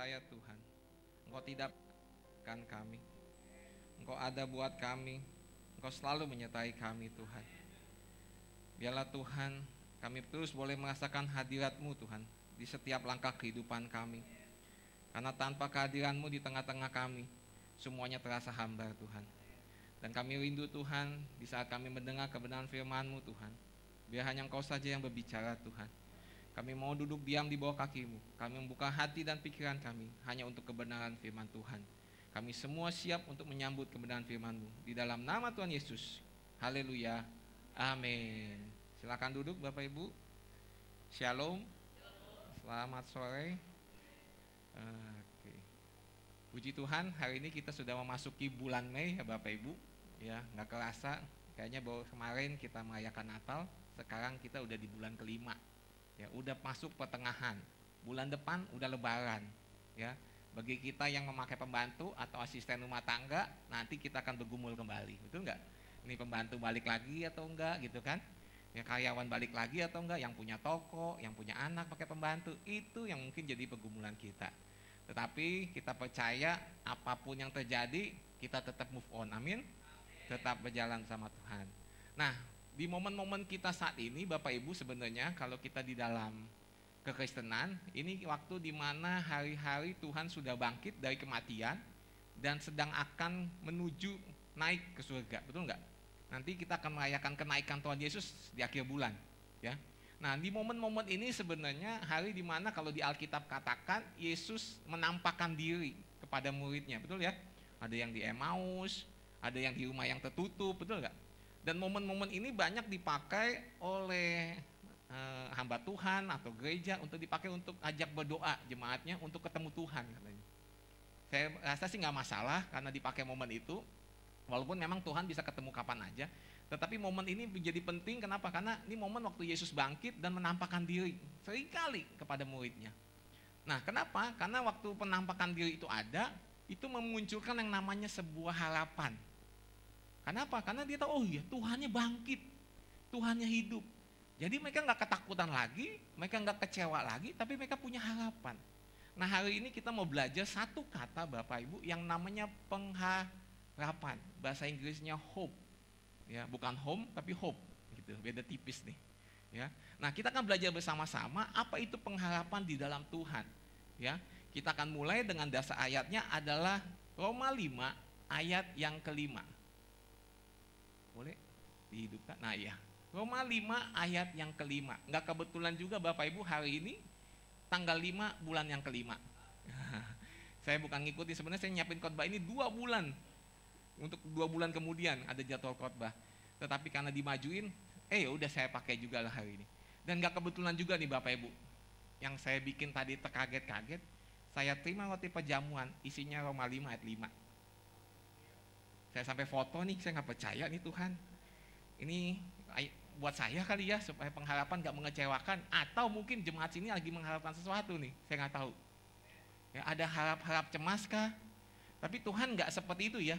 Saya Tuhan, Engkau tidak kan kami. Engkau ada buat kami. Engkau selalu menyertai kami Tuhan. Biarlah Tuhan kami terus boleh merasakan hadirat-Mu Tuhan di setiap langkah kehidupan kami. Karena tanpa kehadiran-Mu di tengah-tengah kami, semuanya terasa hambar Tuhan. Dan kami rindu Tuhan di saat kami mendengar kebenaran firman-Mu Tuhan. Biar hanya Engkau saja yang berbicara Tuhan. Kami mau duduk diam di bawah kakimu. Kami membuka hati dan pikiran kami hanya untuk kebenaran firman Tuhan. Kami semua siap untuk menyambut kebenaran firman-Mu. Di dalam nama Tuhan Yesus. Haleluya. Amin. Silakan duduk Bapak Ibu. Shalom. Selamat sore. Oke. Puji Tuhan, hari ini kita sudah memasuki bulan Mei ya Bapak Ibu. Ya, nggak kerasa. Kayaknya baru kemarin kita merayakan Natal, sekarang kita udah di bulan kelima ya udah masuk pertengahan bulan depan udah lebaran ya. Bagi kita yang memakai pembantu atau asisten rumah tangga nanti kita akan bergumul kembali. Betul nggak? Ini pembantu balik lagi atau enggak gitu kan? Ya karyawan balik lagi atau enggak yang punya toko yang punya anak pakai pembantu itu yang mungkin jadi pergumulan kita. Tetapi kita percaya apa pun yang terjadi kita tetap move on. Amin? Tetap berjalan sama Tuhan. Nah di momen-momen kita saat ini Bapak Ibu sebenarnya kalau kita di dalam kekristenan ini waktu di mana hari-hari Tuhan sudah bangkit dari kematian dan sedang akan menuju naik ke surga. Betul nggak? Nanti kita akan merayakan kenaikan Tuhan Yesus di akhir bulan ya. Nah di momen-momen ini sebenarnya hari di mana kalau di Alkitab katakan Yesus menampakkan diri kepada muridnya. Betul ya? Ada yang di Emmaus ada yang di rumah yang tertutup. Betul nggak dan momen-momen ini banyak dipakai oleh uh, hamba Tuhan atau gereja untuk dipakai untuk ajak berdoa jemaatnya untuk ketemu Tuhan katanya. Saya rasa sih nggak masalah karena dipakai momen itu, walaupun memang Tuhan bisa ketemu kapan aja. Tetapi momen ini menjadi penting kenapa? Karena ini momen waktu Yesus bangkit dan menampakkan diri sering kali kepada muridnya. Nah, kenapa? Karena waktu penampakan diri itu ada, itu memunculkan yang namanya sebuah harapan Kenapa? Karena dia tahu, oh iya Tuhannya bangkit, Tuhannya hidup. Jadi mereka nggak ketakutan lagi, mereka nggak kecewa lagi, tapi mereka punya harapan. Nah hari ini kita mau belajar satu kata Bapak Ibu yang namanya pengharapan. Bahasa Inggrisnya hope. Ya, bukan home tapi hope gitu. Beda tipis nih. Ya. Nah, kita akan belajar bersama-sama apa itu pengharapan di dalam Tuhan. Ya. Kita akan mulai dengan dasar ayatnya adalah Roma 5 ayat yang kelima. Boleh dihidupkan? Nah iya. Roma 5 ayat yang kelima. Nggak kebetulan juga Bapak Ibu hari ini tanggal 5 bulan yang kelima. saya bukan ngikutin, sebenarnya saya nyiapin khotbah ini dua bulan. Untuk dua bulan kemudian ada jadwal khotbah. Tetapi karena dimajuin, eh ya udah saya pakai juga lah hari ini. Dan nggak kebetulan juga nih Bapak Ibu. Yang saya bikin tadi terkaget-kaget, saya terima roti pejamuan, isinya Roma 5 ayat 5 saya sampai foto nih, saya nggak percaya nih Tuhan. Ini buat saya kali ya supaya pengharapan nggak mengecewakan atau mungkin jemaat sini lagi mengharapkan sesuatu nih, saya nggak tahu. Ya, ada harap-harap cemas kah? Tapi Tuhan nggak seperti itu ya.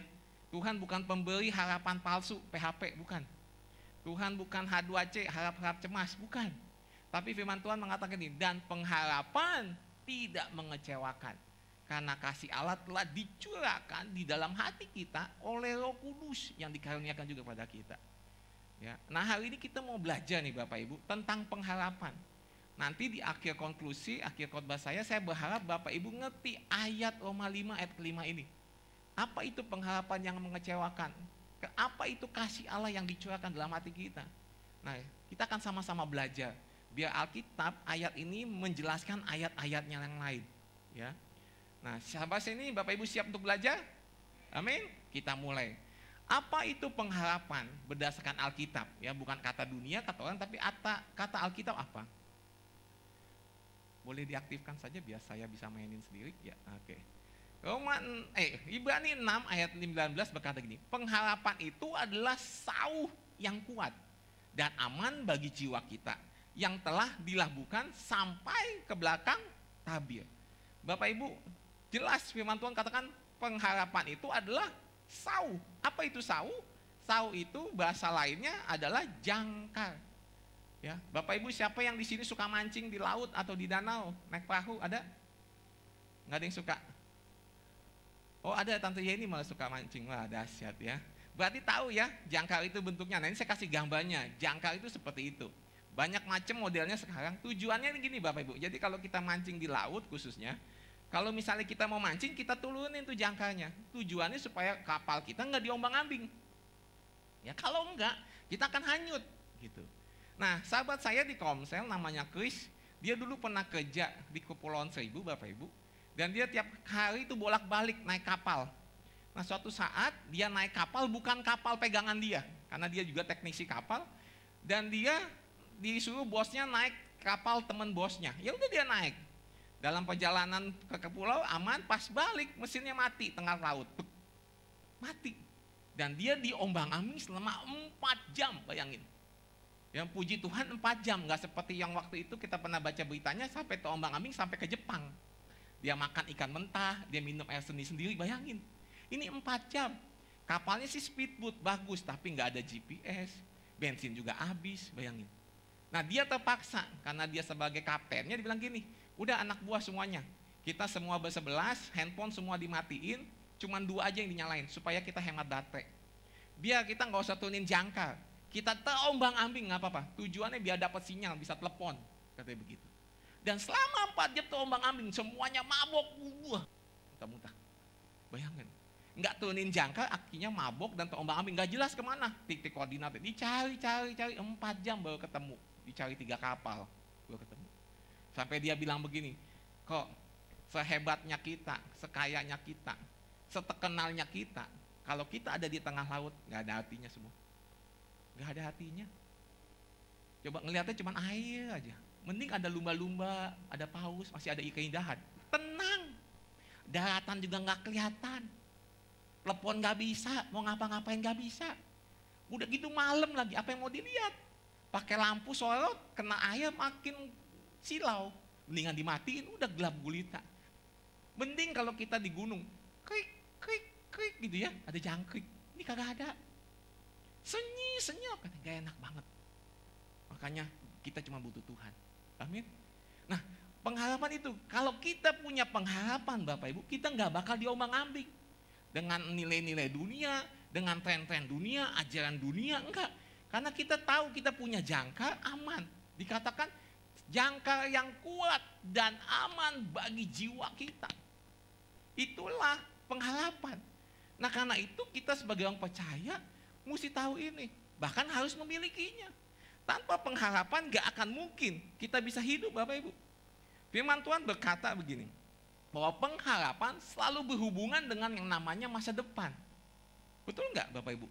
Tuhan bukan pemberi harapan palsu PHP, bukan. Tuhan bukan H2C harap-harap cemas, bukan. Tapi firman Tuhan mengatakan ini dan pengharapan tidak mengecewakan karena kasih Allah telah dicurahkan di dalam hati kita oleh Roh Kudus yang dikaruniakan juga pada kita. Ya. Nah hari ini kita mau belajar nih Bapak Ibu tentang pengharapan. Nanti di akhir konklusi, akhir khotbah saya, saya berharap Bapak Ibu ngerti ayat Roma 5 ayat kelima ini. Apa itu pengharapan yang mengecewakan? Apa itu kasih Allah yang dicurahkan dalam hati kita? Nah, kita akan sama-sama belajar. Biar Alkitab ayat ini menjelaskan ayat-ayatnya yang lain. Ya, Nah, sampai sini Bapak Ibu siap untuk belajar? Amin. Kita mulai. Apa itu pengharapan berdasarkan Alkitab? Ya, bukan kata dunia, kata orang, tapi kata, kata Alkitab apa? Boleh diaktifkan saja biar saya bisa mainin sendiri. Ya, oke. Okay. Roma eh Ibrani 6 ayat 19 berkata gini, pengharapan itu adalah sauh yang kuat dan aman bagi jiwa kita yang telah dilabuhkan sampai ke belakang tabir. Bapak Ibu, Jelas firman Tuhan katakan pengharapan itu adalah sau. Apa itu sau? Sau itu bahasa lainnya adalah jangkar. Ya, Bapak Ibu siapa yang di sini suka mancing di laut atau di danau, naik perahu, ada? Nggak ada yang suka? Oh ada Tante Yeni malah suka mancing, wah dahsyat ya. Berarti tahu ya, jangkar itu bentuknya. Nah ini saya kasih gambarnya, jangkar itu seperti itu. Banyak macam modelnya sekarang. Tujuannya ini gini Bapak Ibu. Jadi kalau kita mancing di laut khususnya, kalau misalnya kita mau mancing, kita turunin tuh jangkarnya. Tujuannya supaya kapal kita nggak diombang ambing. Ya kalau enggak, kita akan hanyut gitu. Nah, sahabat saya di Komsel namanya Chris, dia dulu pernah kerja di Kepulauan Seribu, Bapak Ibu. Dan dia tiap hari itu bolak-balik naik kapal. Nah, suatu saat dia naik kapal bukan kapal pegangan dia, karena dia juga teknisi kapal. Dan dia disuruh bosnya naik kapal teman bosnya. Ya udah dia naik. Dalam perjalanan ke pulau aman, pas balik mesinnya mati tengah laut. Mati. Dan dia diombang-ambing selama 4 jam, bayangin. Yang puji Tuhan 4 jam, nggak seperti yang waktu itu kita pernah baca beritanya sampai terombang ambing sampai ke Jepang. Dia makan ikan mentah, dia minum air seni sendiri, bayangin. Ini 4 jam. Kapalnya sih speedboat, bagus, tapi nggak ada GPS, bensin juga habis, bayangin. Nah dia terpaksa, karena dia sebagai kaptennya dibilang gini, udah anak buah semuanya, kita semua bersebelas, handphone semua dimatiin, cuman dua aja yang dinyalain, supaya kita hemat baterai. Biar kita nggak usah turunin jangkar, kita terombang ambing nggak apa-apa. Tujuannya biar dapat sinyal, bisa telepon, katanya begitu. Dan selama empat jam terombang ambing, semuanya mabok, wah, muntah-muntah. Bayangkan, nggak turunin jangka, akhirnya mabok dan terombang ambing, nggak jelas ke mana. Titik koordinat, dicari, cari, cari, empat jam baru ketemu. Dicari tiga kapal, baru ketemu. Sampai dia bilang begini, kok sehebatnya kita, sekayanya kita, seterkenalnya kita, kalau kita ada di tengah laut, nggak ada artinya semua. Gak ada hatinya. Coba ngelihatnya cuma air aja. Mending ada lumba-lumba, ada paus, masih ada keindahan. Tenang. Daratan juga nggak kelihatan. Telepon nggak bisa, mau ngapa-ngapain nggak bisa. Udah gitu malam lagi, apa yang mau dilihat? Pakai lampu sorot, kena air makin silau. Mendingan dimatiin, udah gelap gulita. Mending kalau kita di gunung, krik, krik, krik gitu ya, ada jangkrik. Ini kagak ada. Senyi, senyap, kan gak enak banget. Makanya kita cuma butuh Tuhan. Amin. Nah, pengharapan itu, kalau kita punya pengharapan Bapak Ibu, kita nggak bakal diombang ambing. Dengan nilai-nilai dunia, dengan tren-tren dunia, ajaran dunia, enggak. Karena kita tahu kita punya jangkar aman. Dikatakan jangkar yang kuat dan aman bagi jiwa kita. Itulah pengharapan. Nah karena itu kita sebagai orang percaya mesti tahu ini. Bahkan harus memilikinya. Tanpa pengharapan gak akan mungkin kita bisa hidup Bapak Ibu. Firman Tuhan berkata begini, bahwa pengharapan selalu berhubungan dengan yang namanya masa depan. Betul nggak Bapak Ibu?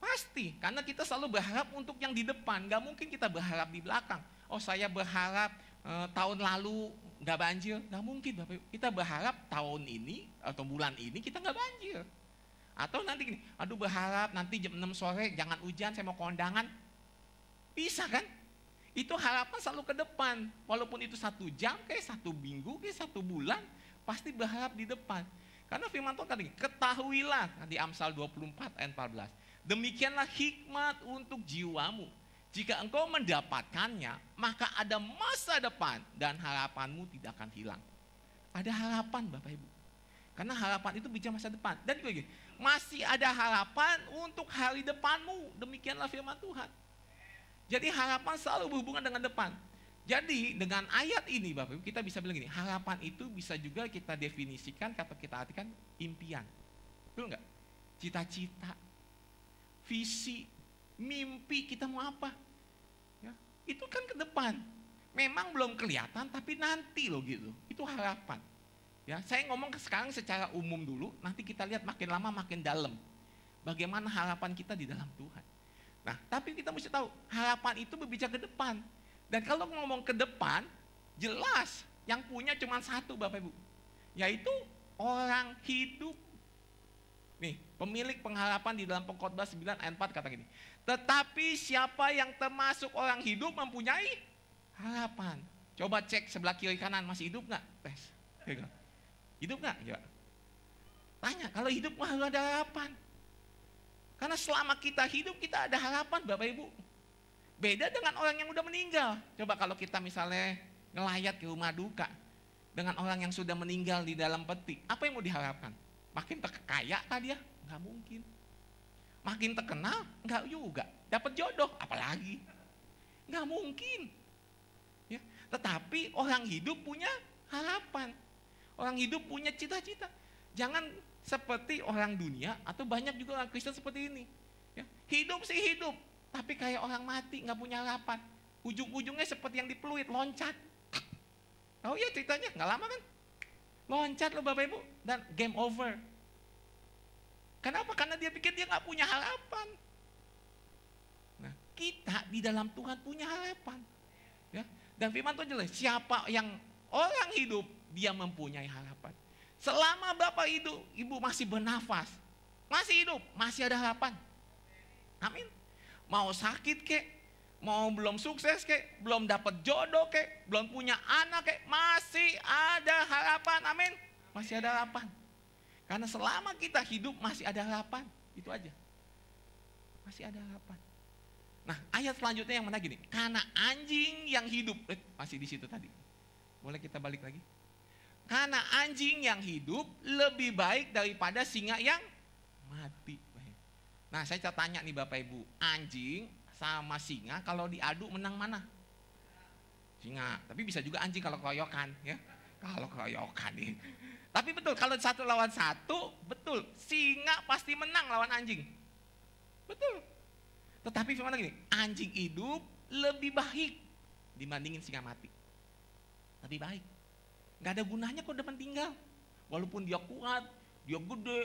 Pasti, karena kita selalu berharap untuk yang di depan, gak mungkin kita berharap di belakang. Oh saya berharap e, tahun lalu nggak banjir, nggak mungkin Bapak. Kita berharap tahun ini atau bulan ini kita nggak banjir. Atau nanti gini, aduh berharap nanti jam 6 sore jangan hujan, saya mau kondangan. Bisa kan? Itu harapan selalu ke depan. Walaupun itu satu jam, kayak satu minggu, kayak satu bulan, pasti berharap di depan. Karena firman Tuhan tadi, ketahuilah di Amsal 24 ayat 14. Demikianlah hikmat untuk jiwamu. Jika engkau mendapatkannya, maka ada masa depan dan harapanmu tidak akan hilang. Ada harapan Bapak Ibu. Karena harapan itu bicara masa depan. Dan lagi, masih ada harapan untuk hari depanmu. Demikianlah firman Tuhan. Jadi harapan selalu berhubungan dengan depan. Jadi dengan ayat ini Bapak Ibu kita bisa bilang gini, harapan itu bisa juga kita definisikan atau kita artikan impian. Betul nggak? Cita-cita, visi, mimpi kita mau apa? Itu kan ke depan. Memang belum kelihatan tapi nanti loh gitu. Itu harapan. Ya, saya ngomong sekarang secara umum dulu, nanti kita lihat makin lama makin dalam. Bagaimana harapan kita di dalam Tuhan. Nah, tapi kita mesti tahu, harapan itu berbicara ke depan. Dan kalau ngomong ke depan, jelas yang punya cuma satu Bapak Ibu. Yaitu orang hidup. Nih, pemilik pengharapan di dalam pengkhotbah 9 ayat 4 kata gini. Tetapi siapa yang termasuk orang hidup mempunyai harapan. Coba cek sebelah kiri kanan masih hidup nggak? Tes. Hidup nggak? Ya. Tanya, kalau hidup mah ada harapan. Karena selama kita hidup kita ada harapan Bapak Ibu. Beda dengan orang yang udah meninggal. Coba kalau kita misalnya ngelayat ke rumah duka dengan orang yang sudah meninggal di dalam peti, apa yang mau diharapkan? Makin terkaya kah dia? Nggak mungkin. Makin terkenal? Nggak juga. Dapat jodoh? Apalagi? Nggak mungkin. Ya. Tetapi orang hidup punya harapan. Orang hidup punya cita-cita. Jangan seperti orang dunia atau banyak juga orang Kristen seperti ini. Ya, hidup sih hidup, tapi kayak orang mati nggak punya harapan. Ujung-ujungnya seperti yang dipeluit, loncat. Oh iya ceritanya nggak lama kan? Loncat loh Bapak Ibu dan game over. Kenapa? Karena dia pikir dia nggak punya harapan. Nah, kita di dalam Tuhan punya harapan. Ya. Dan firman Tuhan jelas, siapa yang orang hidup, dia mempunyai harapan. Selama Bapak hidup, Ibu masih bernafas, masih hidup, masih ada harapan. Amin. Mau sakit kek, mau belum sukses kek, belum dapat jodoh kek, belum punya anak kek, masih ada harapan. Amin. Masih ada harapan. Karena selama kita hidup masih ada harapan. Itu aja. Masih ada harapan. Nah, ayat selanjutnya yang mana gini? Karena anjing yang hidup, eh, masih di situ tadi. Boleh kita balik lagi? Karena anjing yang hidup lebih baik daripada singa yang mati. Nah saya tanya nih Bapak Ibu, anjing sama singa kalau diadu menang mana? Singa, tapi bisa juga anjing kalau keroyokan ya. Kalau keroyokan nih. Tapi betul kalau satu lawan satu, betul singa pasti menang lawan anjing. Betul. Tetapi firman gini, anjing hidup lebih baik dibandingin singa mati. Lebih baik. Gak ada gunanya kok depan tinggal. Walaupun dia kuat, dia gede,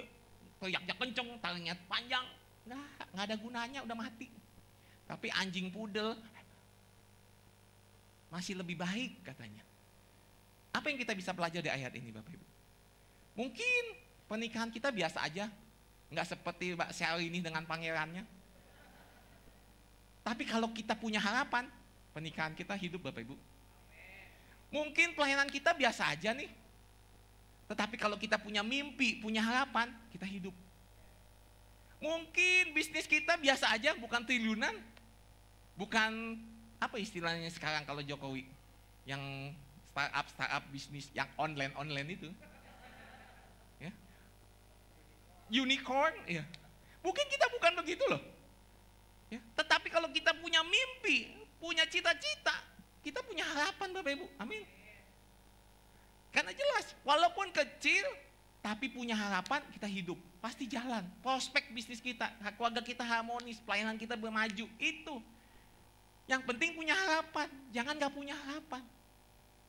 teriaknya kenceng, talinya panjang. Nggak, nggak ada gunanya udah mati. Tapi anjing pudel masih lebih baik katanya. Apa yang kita bisa pelajari dari ayat ini Bapak Ibu? Mungkin pernikahan kita biasa aja. Nggak seperti Mbak Sally ini dengan pangerannya. Tapi kalau kita punya harapan, pernikahan kita hidup Bapak Ibu. Mungkin pelayanan kita biasa aja nih. Tetapi kalau kita punya mimpi, punya harapan, kita hidup. Mungkin bisnis kita biasa aja, bukan triliunan. Bukan apa istilahnya sekarang kalau Jokowi yang startup startup bisnis yang online online itu. Ya. Unicorn, ya. Mungkin kita bukan begitu loh. Ya. Tetapi kalau kita punya mimpi, punya cita-cita, kita punya harapan Bapak Ibu. Amin. Karena jelas, walaupun kecil, tapi punya harapan kita hidup. Pasti jalan. Prospek bisnis kita, keluarga kita harmonis, pelayanan kita bermaju. Itu. Yang penting punya harapan. Jangan gak punya harapan.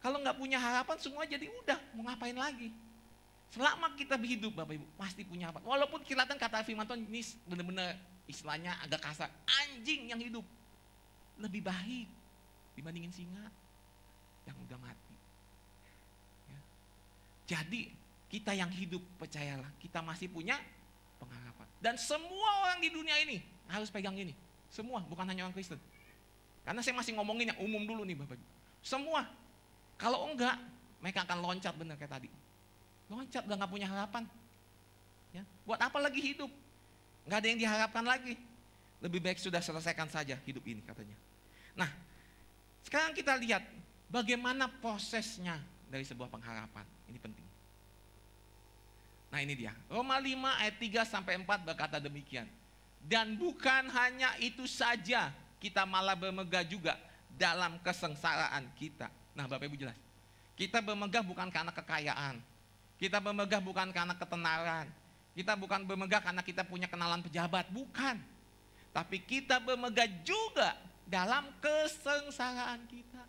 Kalau nggak punya harapan semua jadi udah. Mau ngapain lagi? Selama kita hidup Bapak Ibu, pasti punya harapan. Walaupun kelihatan kata firman Tuhan ini benar-benar istilahnya agak kasar. Anjing yang hidup. Lebih baik dibandingin singa yang udah mati. Ya. Jadi kita yang hidup percayalah kita masih punya pengharapan. Dan semua orang di dunia ini harus pegang ini. Semua, bukan hanya orang Kristen. Karena saya masih ngomongin yang umum dulu nih Bapak. Semua. Kalau enggak, mereka akan loncat bener kayak tadi. Loncat udah nggak punya harapan. Ya, buat apa lagi hidup? Nggak ada yang diharapkan lagi. Lebih baik sudah selesaikan saja hidup ini katanya. Nah, sekarang kita lihat bagaimana prosesnya dari sebuah pengharapan. Ini penting. Nah ini dia. Roma 5 ayat 3 sampai 4 berkata demikian. Dan bukan hanya itu saja, kita malah bermegah juga dalam kesengsaraan kita. Nah Bapak Ibu jelas. Kita bermegah bukan karena kekayaan. Kita bermegah bukan karena ketenaran. Kita bukan bermegah karena kita punya kenalan pejabat. Bukan. Tapi kita bermegah juga dalam kesengsaraan kita.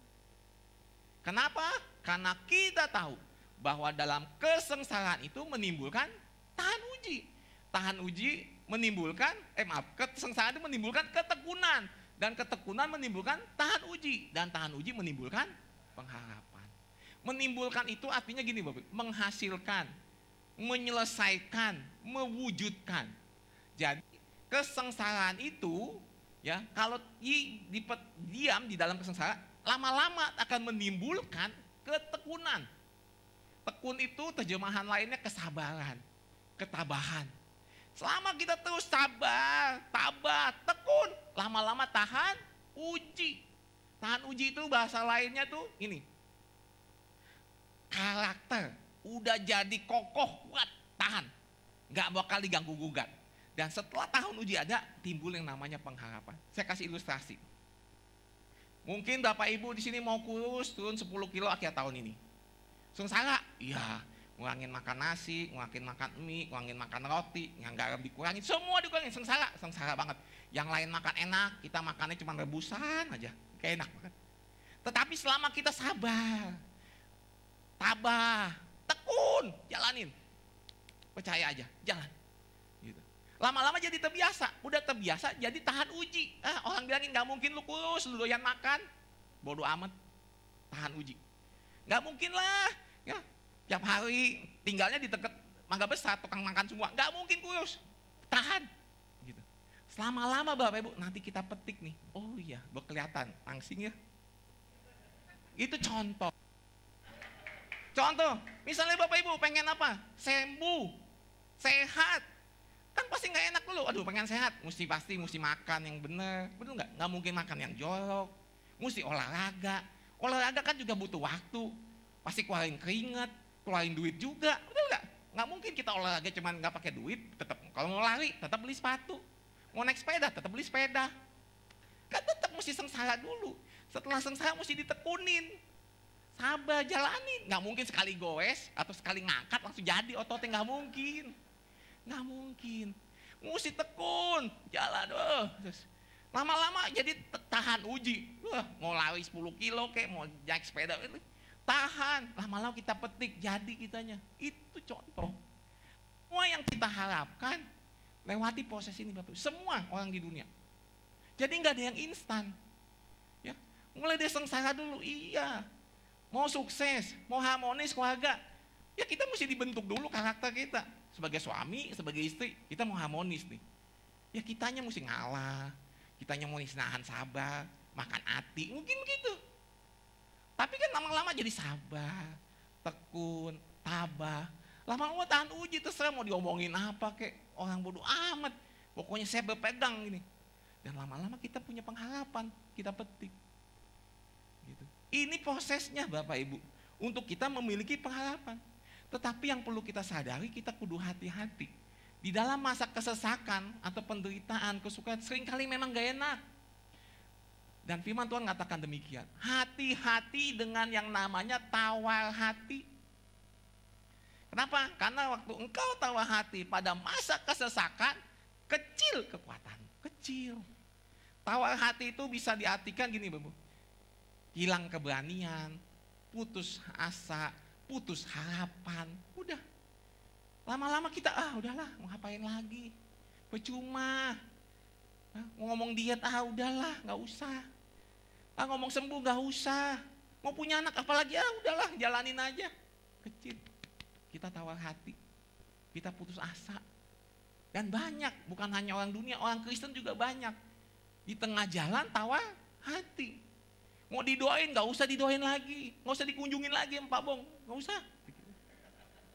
Kenapa? Karena kita tahu bahwa dalam kesengsaraan itu menimbulkan tahan uji. Tahan uji menimbulkan, eh maaf, kesengsaraan itu menimbulkan ketekunan. Dan ketekunan menimbulkan tahan uji. Dan tahan uji menimbulkan pengharapan. Menimbulkan itu artinya gini Bapak, menghasilkan, menyelesaikan, mewujudkan. Jadi kesengsaraan itu ya kalau di, di, diam di dalam kesengsaraan lama-lama akan menimbulkan ketekunan. Tekun itu terjemahan lainnya kesabaran, ketabahan. Selama kita terus sabar, tabah, tekun, lama-lama tahan uji. Tahan uji itu bahasa lainnya tuh ini. Karakter udah jadi kokoh, kuat, tahan. Gak bakal diganggu gugat. Dan setelah tahun uji ada, timbul yang namanya pengharapan. Saya kasih ilustrasi. Mungkin Bapak Ibu di sini mau kurus turun 10 kilo akhir tahun ini. Sengsara? Iya, ngurangin makan nasi, ngurangin makan mie, ngurangin makan roti, yang garam dikurangin, semua dikurangin, sengsara, sengsara banget. Yang lain makan enak, kita makannya cuma rebusan aja, kayak enak banget. Tetapi selama kita sabar, tabah, tekun, jalanin. Percaya aja, jalan. Gitu. Lama-lama jadi terbiasa, udah terbiasa jadi tahan uji. Ah, orang bilangin nggak mungkin lu kurus, lu doyan makan. Bodoh amat, tahan uji. Nggak mungkin lah, ya tiap hari tinggalnya di dekat mangga besar, tukang makan semua. Nggak mungkin kurus, tahan. Gitu. Selama-lama Bapak Ibu, nanti kita petik nih. Oh iya, berkelihatan, langsing ya. Itu contoh. Contoh, misalnya Bapak Ibu pengen apa? Sembuh, sehat. Kan pasti nggak enak dulu. Aduh pengen sehat, mesti pasti mesti makan yang benar. Betul nggak? Nggak mungkin makan yang jorok. Mesti olahraga. Olahraga kan juga butuh waktu. Pasti keluarin keringat, keluarin duit juga. Betul nggak? Nggak mungkin kita olahraga cuman nggak pakai duit. Tetap kalau mau lari, tetap beli sepatu. Mau naik sepeda, tetap beli sepeda. Kan tetap mesti sengsara dulu. Setelah sengsara mesti ditekunin sabar jalanin nggak mungkin sekali goes atau sekali ngangkat langsung jadi ototnya. Nggak mungkin. Nggak mungkin. Mesti tekun. Jalan oh. terus lama-lama jadi tahan uji. Wah mau lari 10 kilo kayak mau naik sepeda tahan. Lama-lama kita petik jadi kitanya. Itu contoh. Semua yang kita harapkan lewati proses ini bapak semua orang di dunia. Jadi nggak ada yang instan. Ya mulai dari sengsara dulu iya mau sukses, mau harmonis keluarga, ya kita mesti dibentuk dulu karakter kita. Sebagai suami, sebagai istri, kita mau harmonis nih. Ya kitanya mesti ngalah, kitanya mau nahan sabar, makan hati, mungkin begitu. Tapi kan lama-lama jadi sabar, tekun, tabah. Lama-lama tahan uji, terserah mau diomongin apa kek, orang bodoh amat. Pokoknya saya berpegang ini. Dan lama-lama kita punya pengharapan, kita petik. Ini prosesnya Bapak Ibu. Untuk kita memiliki pengharapan. Tetapi yang perlu kita sadari, kita kudu hati-hati. Di dalam masa kesesakan atau penderitaan, kesukaan, sering kali memang gak enak. Dan firman Tuhan mengatakan demikian. Hati-hati dengan yang namanya tawar hati. Kenapa? Karena waktu engkau tawar hati pada masa kesesakan, kecil kekuatan. Kecil. Tawar hati itu bisa diartikan gini, Bapak hilang keberanian, putus asa, putus harapan. Udah. Lama-lama kita, ah udahlah, mau ngapain lagi? Percuma. Ah, mau ngomong diet, ah udahlah, nggak usah. Ah ngomong sembuh, nggak usah. Mau punya anak, apalagi, ah udahlah, jalanin aja. Kecil. Kita tawar hati. Kita putus asa. Dan banyak, bukan hanya orang dunia, orang Kristen juga banyak. Di tengah jalan tawar hati. Mau didoain nggak usah didoain lagi, nggak usah dikunjungin lagi Pak Bong, nggak usah.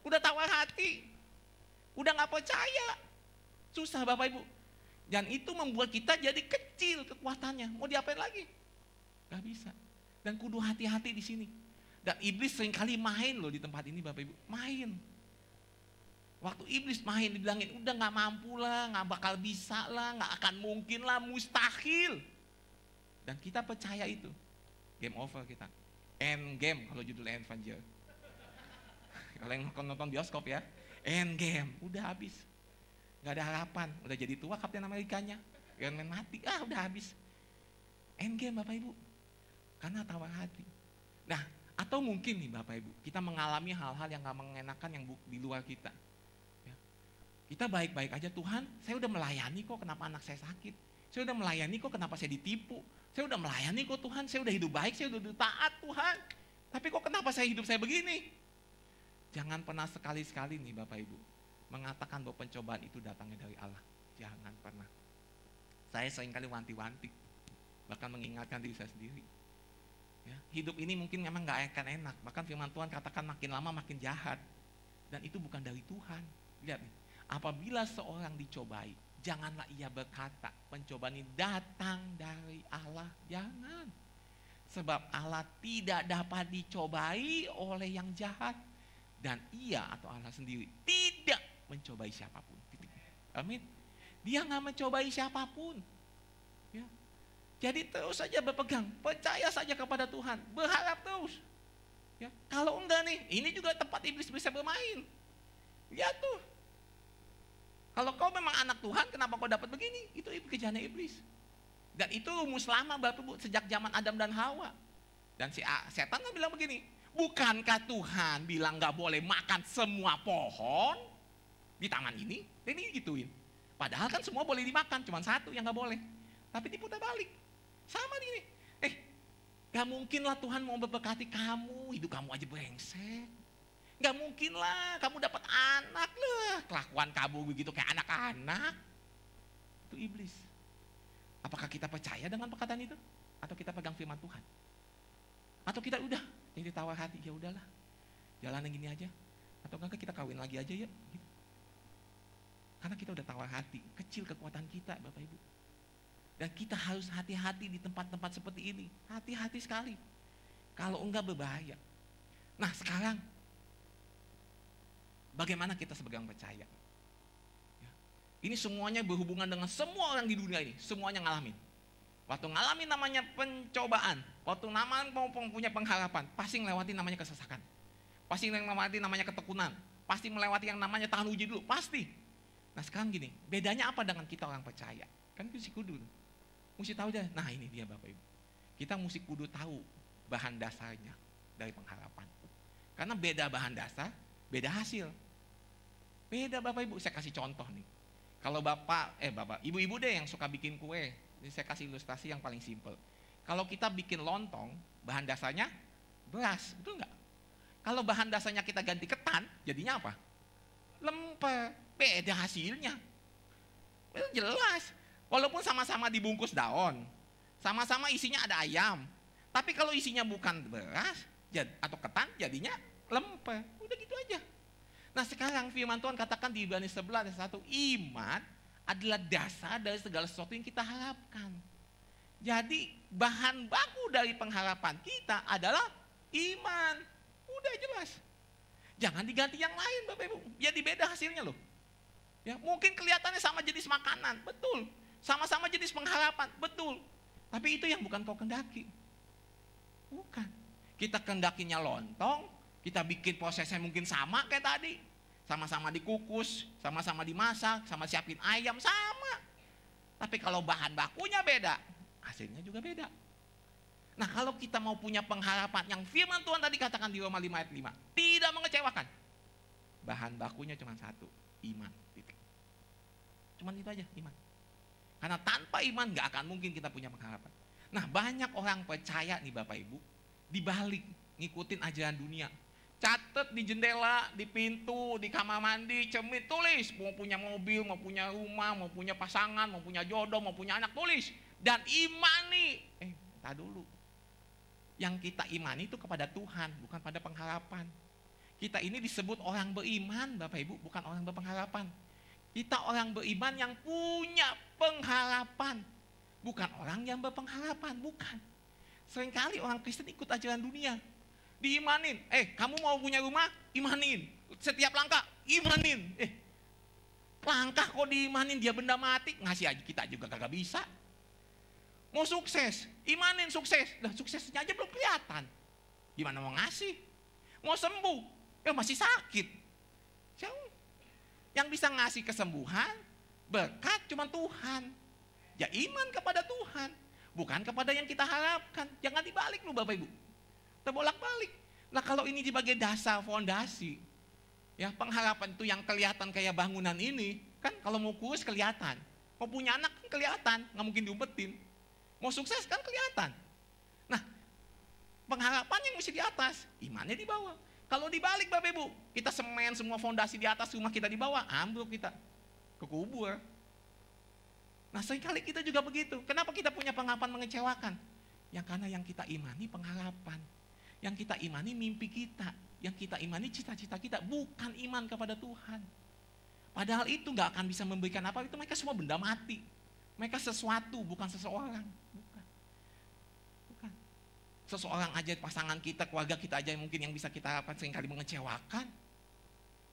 Udah tawar hati, udah nggak percaya, susah Bapak Ibu. Dan itu membuat kita jadi kecil kekuatannya. Mau diapain lagi? Gak bisa. Dan kudu hati-hati di sini. Dan iblis sering kali main loh di tempat ini Bapak Ibu. Main. Waktu iblis main dibilangin udah nggak mampu lah, nggak bakal bisa lah, nggak akan mungkin lah, mustahil. Dan kita percaya itu game over kita. End game kalau judulnya Avenger. kalau yang nonton bioskop ya, end game, udah habis. Gak ada harapan, udah jadi tua Kapten Amerikanya. Iron Man mati, ah udah habis. End game Bapak Ibu. Karena tawar hati. Nah, atau mungkin nih Bapak Ibu, kita mengalami hal-hal yang gak mengenakan yang di luar kita. Ya. Kita baik-baik aja Tuhan, saya udah melayani kok kenapa anak saya sakit. Saya udah melayani kok kenapa saya ditipu. Saya udah melayani kok Tuhan, saya udah hidup baik, saya udah taat Tuhan. Tapi kok kenapa saya hidup saya begini? Jangan pernah sekali-sekali nih Bapak Ibu mengatakan bahwa pencobaan itu datangnya dari Allah. Jangan pernah. Saya sering kali wanti-wanti, bahkan mengingatkan diri saya sendiri. Ya, hidup ini mungkin memang nggak akan enak. Bahkan firman Tuhan katakan makin lama makin jahat. Dan itu bukan dari Tuhan. Lihat nih, apabila seorang dicobai, janganlah ia berkata, pencobaan ini datang dari Allah. Jangan. Sebab Allah tidak dapat dicobai oleh yang jahat. Dan ia atau Allah sendiri tidak mencobai siapa pun. Amin. Dia nggak mencobai siapa pun. Ya. Jadi terus saja berpegang, percaya saja kepada Tuhan, berharap terus. Ya. Kalau enggak nih, ini juga tempat iblis bisa bermain. Ya tuh. Kalau kau memang anak Tuhan, kenapa kau dapat begini? Itu kerjaan iblis. Dan itu rumus lama Bapak Ibu sejak zaman Adam dan Hawa. Dan si setan kan bilang begini, bukankah Tuhan bilang nggak boleh makan semua pohon di taman ini? Ini gituin. Padahal kan semua boleh dimakan, cuma satu yang nggak boleh. Tapi diputar balik. Sama ini. Eh, gak mungkin lah Tuhan mau memberkati kamu, hidup kamu aja brengsek. Gak mungkin lah kamu dapat anak lah. Kelakuan kamu begitu kayak anak-anak. Itu iblis. Apakah kita percaya dengan perkataan itu? Atau kita pegang firman Tuhan? Atau kita udah jadi tawar hati, ya udahlah. Jalan yang gini aja. Atau enggak kita kawin lagi aja ya. Gitu. Karena kita udah tawar hati, kecil kekuatan kita Bapak Ibu. Dan kita harus hati-hati di tempat-tempat seperti ini. Hati-hati sekali. Kalau enggak berbahaya. Nah sekarang, bagaimana kita sebagai orang percaya? Ya. Ini semuanya berhubungan dengan semua orang di dunia ini. Semuanya ngalamin. Waktu ngalamin namanya pencobaan, waktu nama mau punya pengharapan, pasti melewati namanya kesesakan. Pasti melewati namanya ketekunan. Pasti melewati yang namanya tahan uji dulu, pasti. Nah sekarang gini, bedanya apa dengan kita orang percaya? Kan si kudu. Mesti tahu deh, nah ini dia Bapak Ibu. Kita mesti kudu tahu bahan dasarnya dari pengharapan. Karena beda bahan dasar, beda hasil. Beda Bapak Ibu, saya kasih contoh nih. Kalau Bapak, eh Bapak, Ibu-ibu deh yang suka bikin kue. Ini saya kasih ilustrasi yang paling simpel. Kalau kita bikin lontong, bahan dasarnya beras, betul nggak? Kalau bahan dasarnya kita ganti ketan, jadinya apa? Lemper, beda hasilnya. Itu jelas. Walaupun sama-sama dibungkus daun, sama-sama isinya ada ayam. Tapi kalau isinya bukan beras atau ketan, jadinya lempe. Udah gitu aja. Nah sekarang firman Tuhan katakan di Ibrani 11 ayat 1, iman adalah dasar dari segala sesuatu yang kita harapkan. Jadi bahan baku dari pengharapan kita adalah iman. Udah jelas. Jangan diganti yang lain Bapak Ibu. Jadi beda hasilnya loh. Ya, mungkin kelihatannya sama jenis makanan, betul. Sama-sama jenis pengharapan, betul. Tapi itu yang bukan kau kendaki. Bukan. Kita kendakinya lontong, kita bikin prosesnya mungkin sama kayak tadi. Sama-sama dikukus, sama-sama dimasak, sama siapin ayam, sama. Tapi kalau bahan bakunya beda, hasilnya juga beda. Nah kalau kita mau punya pengharapan yang firman Tuhan tadi katakan di Roma 5 ayat 5, tidak mengecewakan. Bahan bakunya cuma satu, iman. Cuman itu aja, iman. Karena tanpa iman nggak akan mungkin kita punya pengharapan. Nah banyak orang percaya nih Bapak Ibu, dibalik ngikutin ajaran dunia. Catat di jendela, di pintu, di kamar mandi, cemit, tulis. Mau punya mobil, mau punya rumah, mau punya pasangan, mau punya jodoh, mau punya anak, tulis. Dan imani. Eh, tak dulu. Yang kita imani itu kepada Tuhan, bukan pada pengharapan. Kita ini disebut orang beriman, Bapak Ibu, bukan orang berpengharapan. Kita orang beriman yang punya pengharapan. Bukan orang yang berpengharapan, bukan. Seringkali orang Kristen ikut ajaran dunia. Diimanin, eh kamu mau punya rumah? Imanin. Setiap langkah, imanin. Eh, langkah kok diimanin, dia benda mati. Ngasih aja kita juga kagak bisa. Mau sukses, imanin sukses. Nah suksesnya aja belum kelihatan. Gimana mau ngasih? Mau sembuh, ya masih sakit. Yang bisa ngasih kesembuhan, berkat cuma Tuhan. Ya iman kepada Tuhan. Bukan kepada yang kita harapkan. Jangan dibalik lu Bapak Ibu. Terbolak-balik. Nah kalau ini sebagai dasar fondasi. Ya pengharapan itu yang kelihatan kayak bangunan ini. Kan kalau mau kurus kelihatan. Mau punya anak kan kelihatan. Nggak mungkin diumpetin. Mau sukses kan kelihatan. Nah pengharapan yang mesti di atas. Imannya di bawah. Kalau dibalik Bapak Ibu, kita semen semua fondasi di atas rumah kita di bawah, ambruk kita. Kekubur. Nah sering kali kita juga begitu. Kenapa kita punya pengharapan mengecewakan? Yang karena yang kita imani pengharapan. Yang kita imani mimpi kita. Yang kita imani cita-cita kita. Bukan iman kepada Tuhan. Padahal itu nggak akan bisa memberikan apa, itu mereka semua benda mati. Mereka sesuatu, bukan seseorang. Bukan. Bukan. Seseorang aja, pasangan kita, keluarga kita aja mungkin yang bisa kita harapkan sering kali mengecewakan.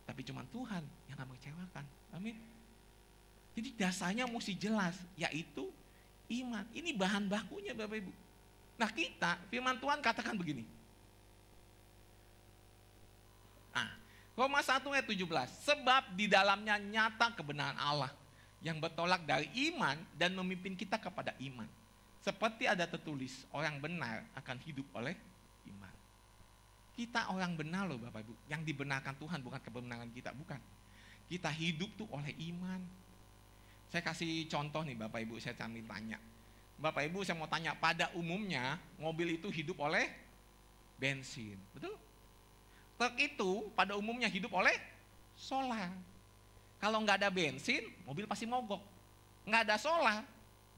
Tapi cuma Tuhan yang akan mengecewakan. Amin. Jadi dasarnya mesti jelas, yaitu iman. Ini bahan bakunya Bapak Ibu. Nah kita, firman Tuhan katakan begini. Nah, Roma 1 ayat 17. Sebab di dalamnya nyata kebenaran Allah yang bertolak dari iman dan memimpin kita kepada iman. Seperti ada tertulis, orang benar akan hidup oleh iman. Kita orang benar loh Bapak Ibu. Yang dibenarkan Tuhan bukan kebenaran kita, bukan. Kita hidup tuh oleh iman. Saya kasih contoh nih Bapak Ibu, saya sambil tanya. Bapak Ibu saya mau tanya, pada umumnya mobil itu hidup oleh bensin, betul? Truk itu pada umumnya hidup oleh solar. Kalau nggak ada bensin, mobil pasti mogok. Nggak ada solar,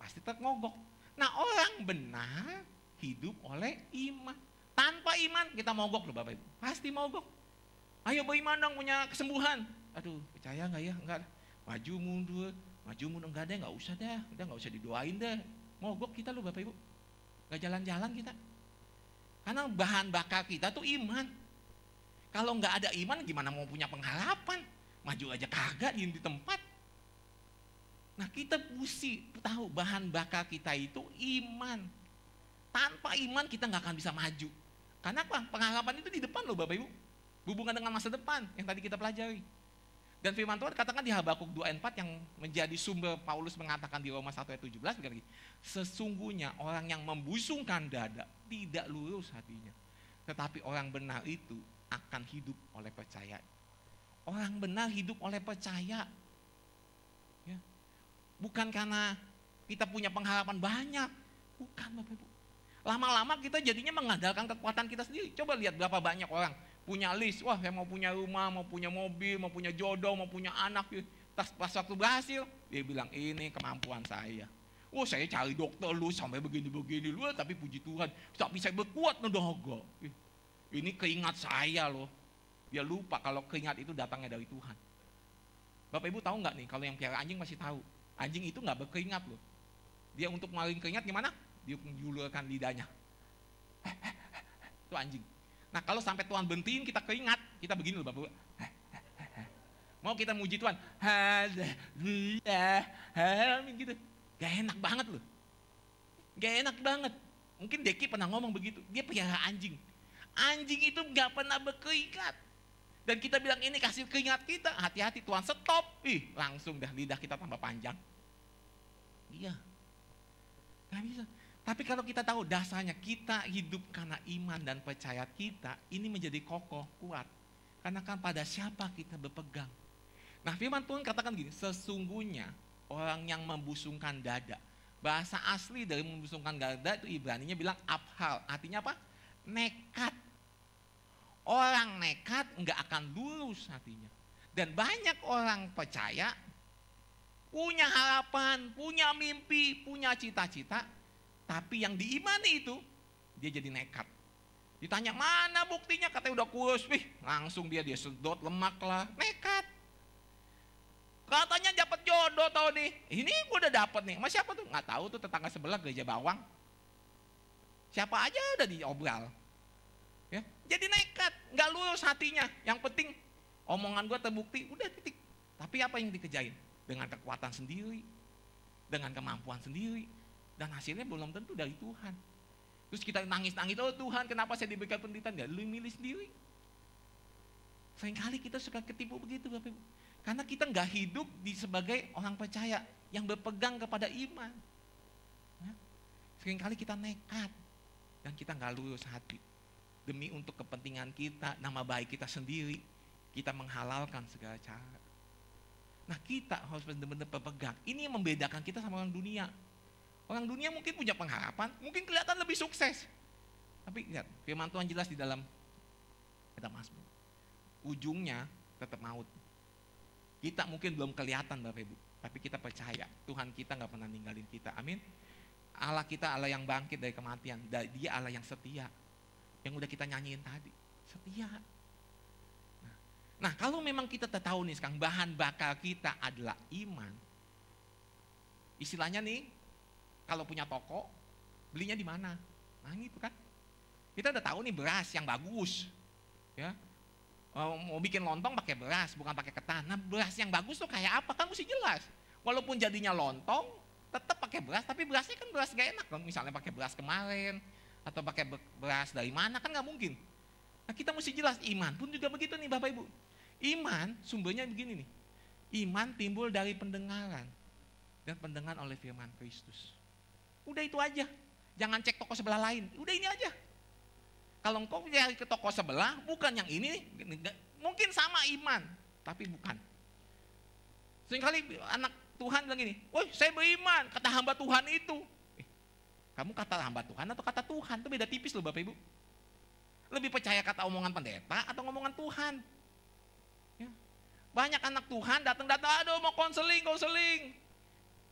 pasti truk mogok. Nah orang benar hidup oleh iman. Tanpa iman kita mogok loh Bapak Ibu. Pasti mogok. Ayo beriman dong punya kesembuhan. Aduh percaya nggak ya? Enggak. Maju mundur, maju mundur enggak deh, nggak usah deh. Udah nggak usah didoain deh. Mogok kita loh Bapak Ibu. Nggak jalan-jalan kita. Karena bahan bakar kita tuh iman. Kalau nggak ada iman gimana mau punya pengharapan? Maju aja kagak di tempat. Nah kita mesti tahu bahan bakar kita itu iman. Tanpa iman kita nggak akan bisa maju. Karena apa? Pengharapan itu di depan loh Bapak Ibu. Hubungan dengan masa depan yang tadi kita pelajari. Dan firman Tuhan katakan di Habakuk 2 ayat 4 yang menjadi sumber Paulus mengatakan di Roma 1 ayat 17 begini. Sesungguhnya orang yang membusungkan dada tidak lurus hatinya. Tetapi orang benar itu akan hidup oleh percaya. Orang benar hidup oleh percaya. Ya. Bukan karena kita punya pengharapan banyak. Bukan Bapak Ibu. Lama-lama kita jadinya mengandalkan kekuatan kita sendiri. Coba lihat berapa banyak orang punya list. Wah saya mau punya rumah, mau punya mobil, mau punya jodoh, mau punya anak. Tas pas waktu berhasil, dia bilang ini kemampuan saya. Oh saya cari dokter lu sampai begini-begini lu, tapi puji Tuhan, tapi saya berkuat nedogo. Ini keingat saya loh. Dia lupa kalau keingat itu datangnya dari Tuhan. Bapak Ibu tahu nggak nih kalau yang piara anjing masih tahu. Anjing itu nggak berkeringat loh. Dia untuk maling keringat gimana? Dia menjulurkan lidahnya. itu anjing. Nah kalau sampai Tuhan bentiin kita keringat, kita begini loh Bapak Ibu. Mau kita muji Tuhan, gitu. Gak enak banget loh. Gak enak banget. Mungkin Deki pernah ngomong begitu. Dia pelihara anjing. Anjing itu gak pernah berkeringat. Dan kita bilang ini kasih keringat kita. Hati-hati Tuhan stop. Ih langsung dah lidah kita tambah panjang. Iya. Gak bisa. Tapi kalau kita tahu dasarnya kita hidup karena iman dan percaya kita. Ini menjadi kokoh, kuat. Karena kan pada siapa kita berpegang. Nah firman Tuhan katakan gini. Sesungguhnya orang yang membusungkan dada. Bahasa asli dari membusungkan dada itu Ibraninya bilang abhal. Artinya apa? Nekat. Orang nekat nggak akan lurus hatinya. Dan banyak orang percaya punya harapan, punya mimpi, punya cita-cita, tapi yang diimani itu dia jadi nekat. Ditanya mana buktinya katanya udah kurus, wih langsung dia dia sedot lemak lah, nekat. Katanya dapat jodoh tau nih. Ini gue udah dapat nih. Mas siapa tuh? Nggak tahu tuh tetangga sebelah gereja bawang. Siapa aja udah diobral. Jadi nekat, nggak lurus hatinya. Yang penting omongan gue terbukti, udah titik. Tapi apa yang dikejain? Dengan kekuatan sendiri, dengan kemampuan sendiri, dan hasilnya belum tentu dari Tuhan. Terus kita nangis-nangis, oh Tuhan kenapa saya diberikan penderitaan? Ya lu milih sendiri. Seringkali kita suka ketipu begitu Bapak Ibu. Karena kita nggak hidup di sebagai orang percaya yang berpegang kepada iman. Seringkali kita nekat dan kita nggak lurus hati. Demi untuk kepentingan kita, nama baik kita sendiri, kita menghalalkan segala cara. Nah kita harus benar-benar berpegang. Ini yang membedakan kita sama orang dunia. Orang dunia mungkin punya pengharapan, mungkin kelihatan lebih sukses. Tapi lihat, firman Tuhan jelas di dalam kita Mazmur. Ujungnya tetap maut. Kita mungkin belum kelihatan Bapak Ibu, tapi kita percaya Tuhan kita nggak pernah ninggalin kita. Amin. Allah kita Allah yang bangkit dari kematian. Dia Allah yang setia. Yang udah kita nyanyiin tadi. Setia. Nah, Nah, kalau memang kita tahu nih sekarang bahan bakar kita adalah iman. Istilahnya nih, kalau punya toko, belinya di mana? Nah, gitu kan. Kita udah tahu nih beras yang bagus. Ya. Mau bikin lontong pakai beras, bukan pakai ketan. Nah, beras yang bagus tuh kayak apa? Kan mesti jelas. Walaupun jadinya lontong, tetap pakai beras, tapi berasnya kan beras gak enak. Misalnya pakai beras kemarin, atau pakai beras dari mana, kan nggak mungkin. Nah kita mesti jelas, iman pun juga begitu nih Bapak Ibu. Iman sumbernya begini nih. Iman timbul dari pendengaran. Dan pendengaran oleh firman Kristus. Udah itu aja. Jangan cek toko sebelah lain. Udah ini aja. Kalau engkau cari ke toko sebelah, bukan yang ini, mungkin sama iman, tapi bukan. Seringkali anak Tuhan bilang gini, woi saya beriman, kata hamba Tuhan itu. Kamu kata hamba Tuhan atau kata Tuhan, itu beda tipis loh Bapak Ibu. Lebih percaya kata omongan pendeta atau ngomongan Tuhan. Ya. Banyak anak Tuhan datang-datang, aduh mau konseling, konseling.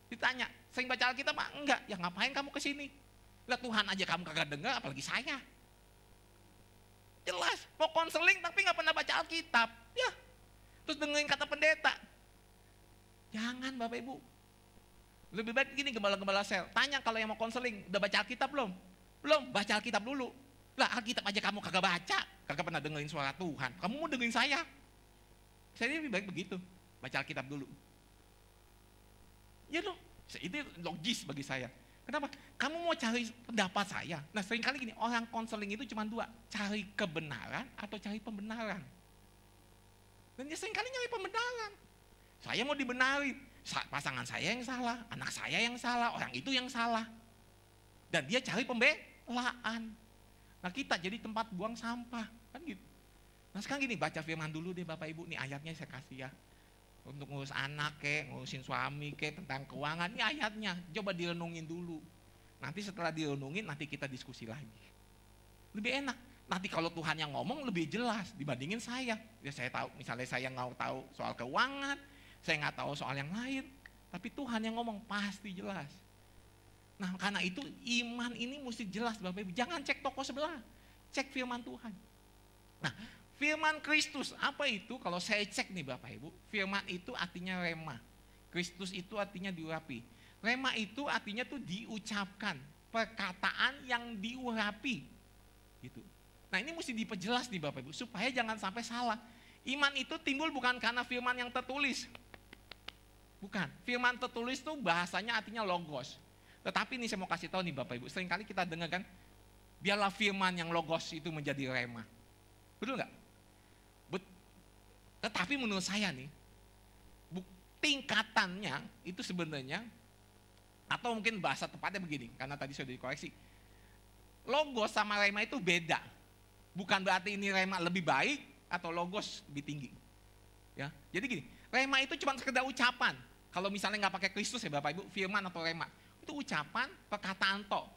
Ditanya, sering baca Alkitab? Enggak, ya ngapain kamu ke sini? Lihat Tuhan aja kamu kagak dengar, apalagi saya. Jelas, mau konseling tapi nggak pernah baca Alkitab. Ya, terus dengerin kata pendeta, Jangan Bapak Ibu. Lebih baik gini gembala-gembala sel. Tanya kalau yang mau konseling, udah baca Alkitab belum? Belum, baca Alkitab dulu. Lah Alkitab aja kamu kagak baca, kagak pernah dengerin suara Tuhan. Kamu mau dengerin saya? Saya lebih baik begitu, baca Alkitab dulu. Ya dong, itu logis bagi saya. Kenapa? Kamu mau cari pendapat saya. Nah sering kali gini, orang konseling itu cuma dua. Cari kebenaran atau cari pembenaran. Dan dia sering kali nyari pembenaran. Saya mau dibenari, pasangan saya yang salah, anak saya yang salah, orang itu yang salah. Dan dia cari pembelaan. Nah kita jadi tempat buang sampah, kan gitu. Nah sekarang gini, baca firman dulu deh Bapak Ibu, nih ayatnya saya kasih ya. Untuk ngurus anak kek, ngurusin suami kek, tentang keuangan, ini ayatnya. Coba direnungin dulu. Nanti setelah direnungin, nanti kita diskusi lagi. Lebih enak. Nanti kalau Tuhan yang ngomong lebih jelas dibandingin saya. Ya saya tahu, misalnya saya nggak tahu soal keuangan, saya nggak tahu soal yang lain, tapi Tuhan yang ngomong pasti jelas. Nah karena itu iman ini mesti jelas Bapak Ibu. Jangan cek toko sebelah, cek firman Tuhan. Nah firman Kristus apa itu? Kalau saya cek nih Bapak Ibu, firman itu artinya rema. Kristus itu artinya diurapi. Rema itu artinya tuh diucapkan, perkataan yang diurapi. Gitu. Nah ini mesti diperjelas nih Bapak Ibu, supaya jangan sampai salah. Iman itu timbul bukan karena firman yang tertulis, Bukan. Firman tertulis itu bahasanya artinya logos. Tetapi ini saya mau kasih tahu nih Bapak Ibu, sering kali kita dengar kan, biarlah firman yang logos itu menjadi rema. Betul nggak? Bet Tetapi menurut saya nih, tingkatannya itu sebenarnya, atau mungkin bahasa tepatnya begini, karena tadi sudah dikoreksi. Logos sama rema itu beda. Bukan berarti ini rema lebih baik atau logos lebih tinggi. Ya, jadi gini, rema itu cuma sekedar ucapan. Kalau misalnya nggak pakai Kristus ya Bapak Ibu, firman atau rema. Itu ucapan, perkataan to.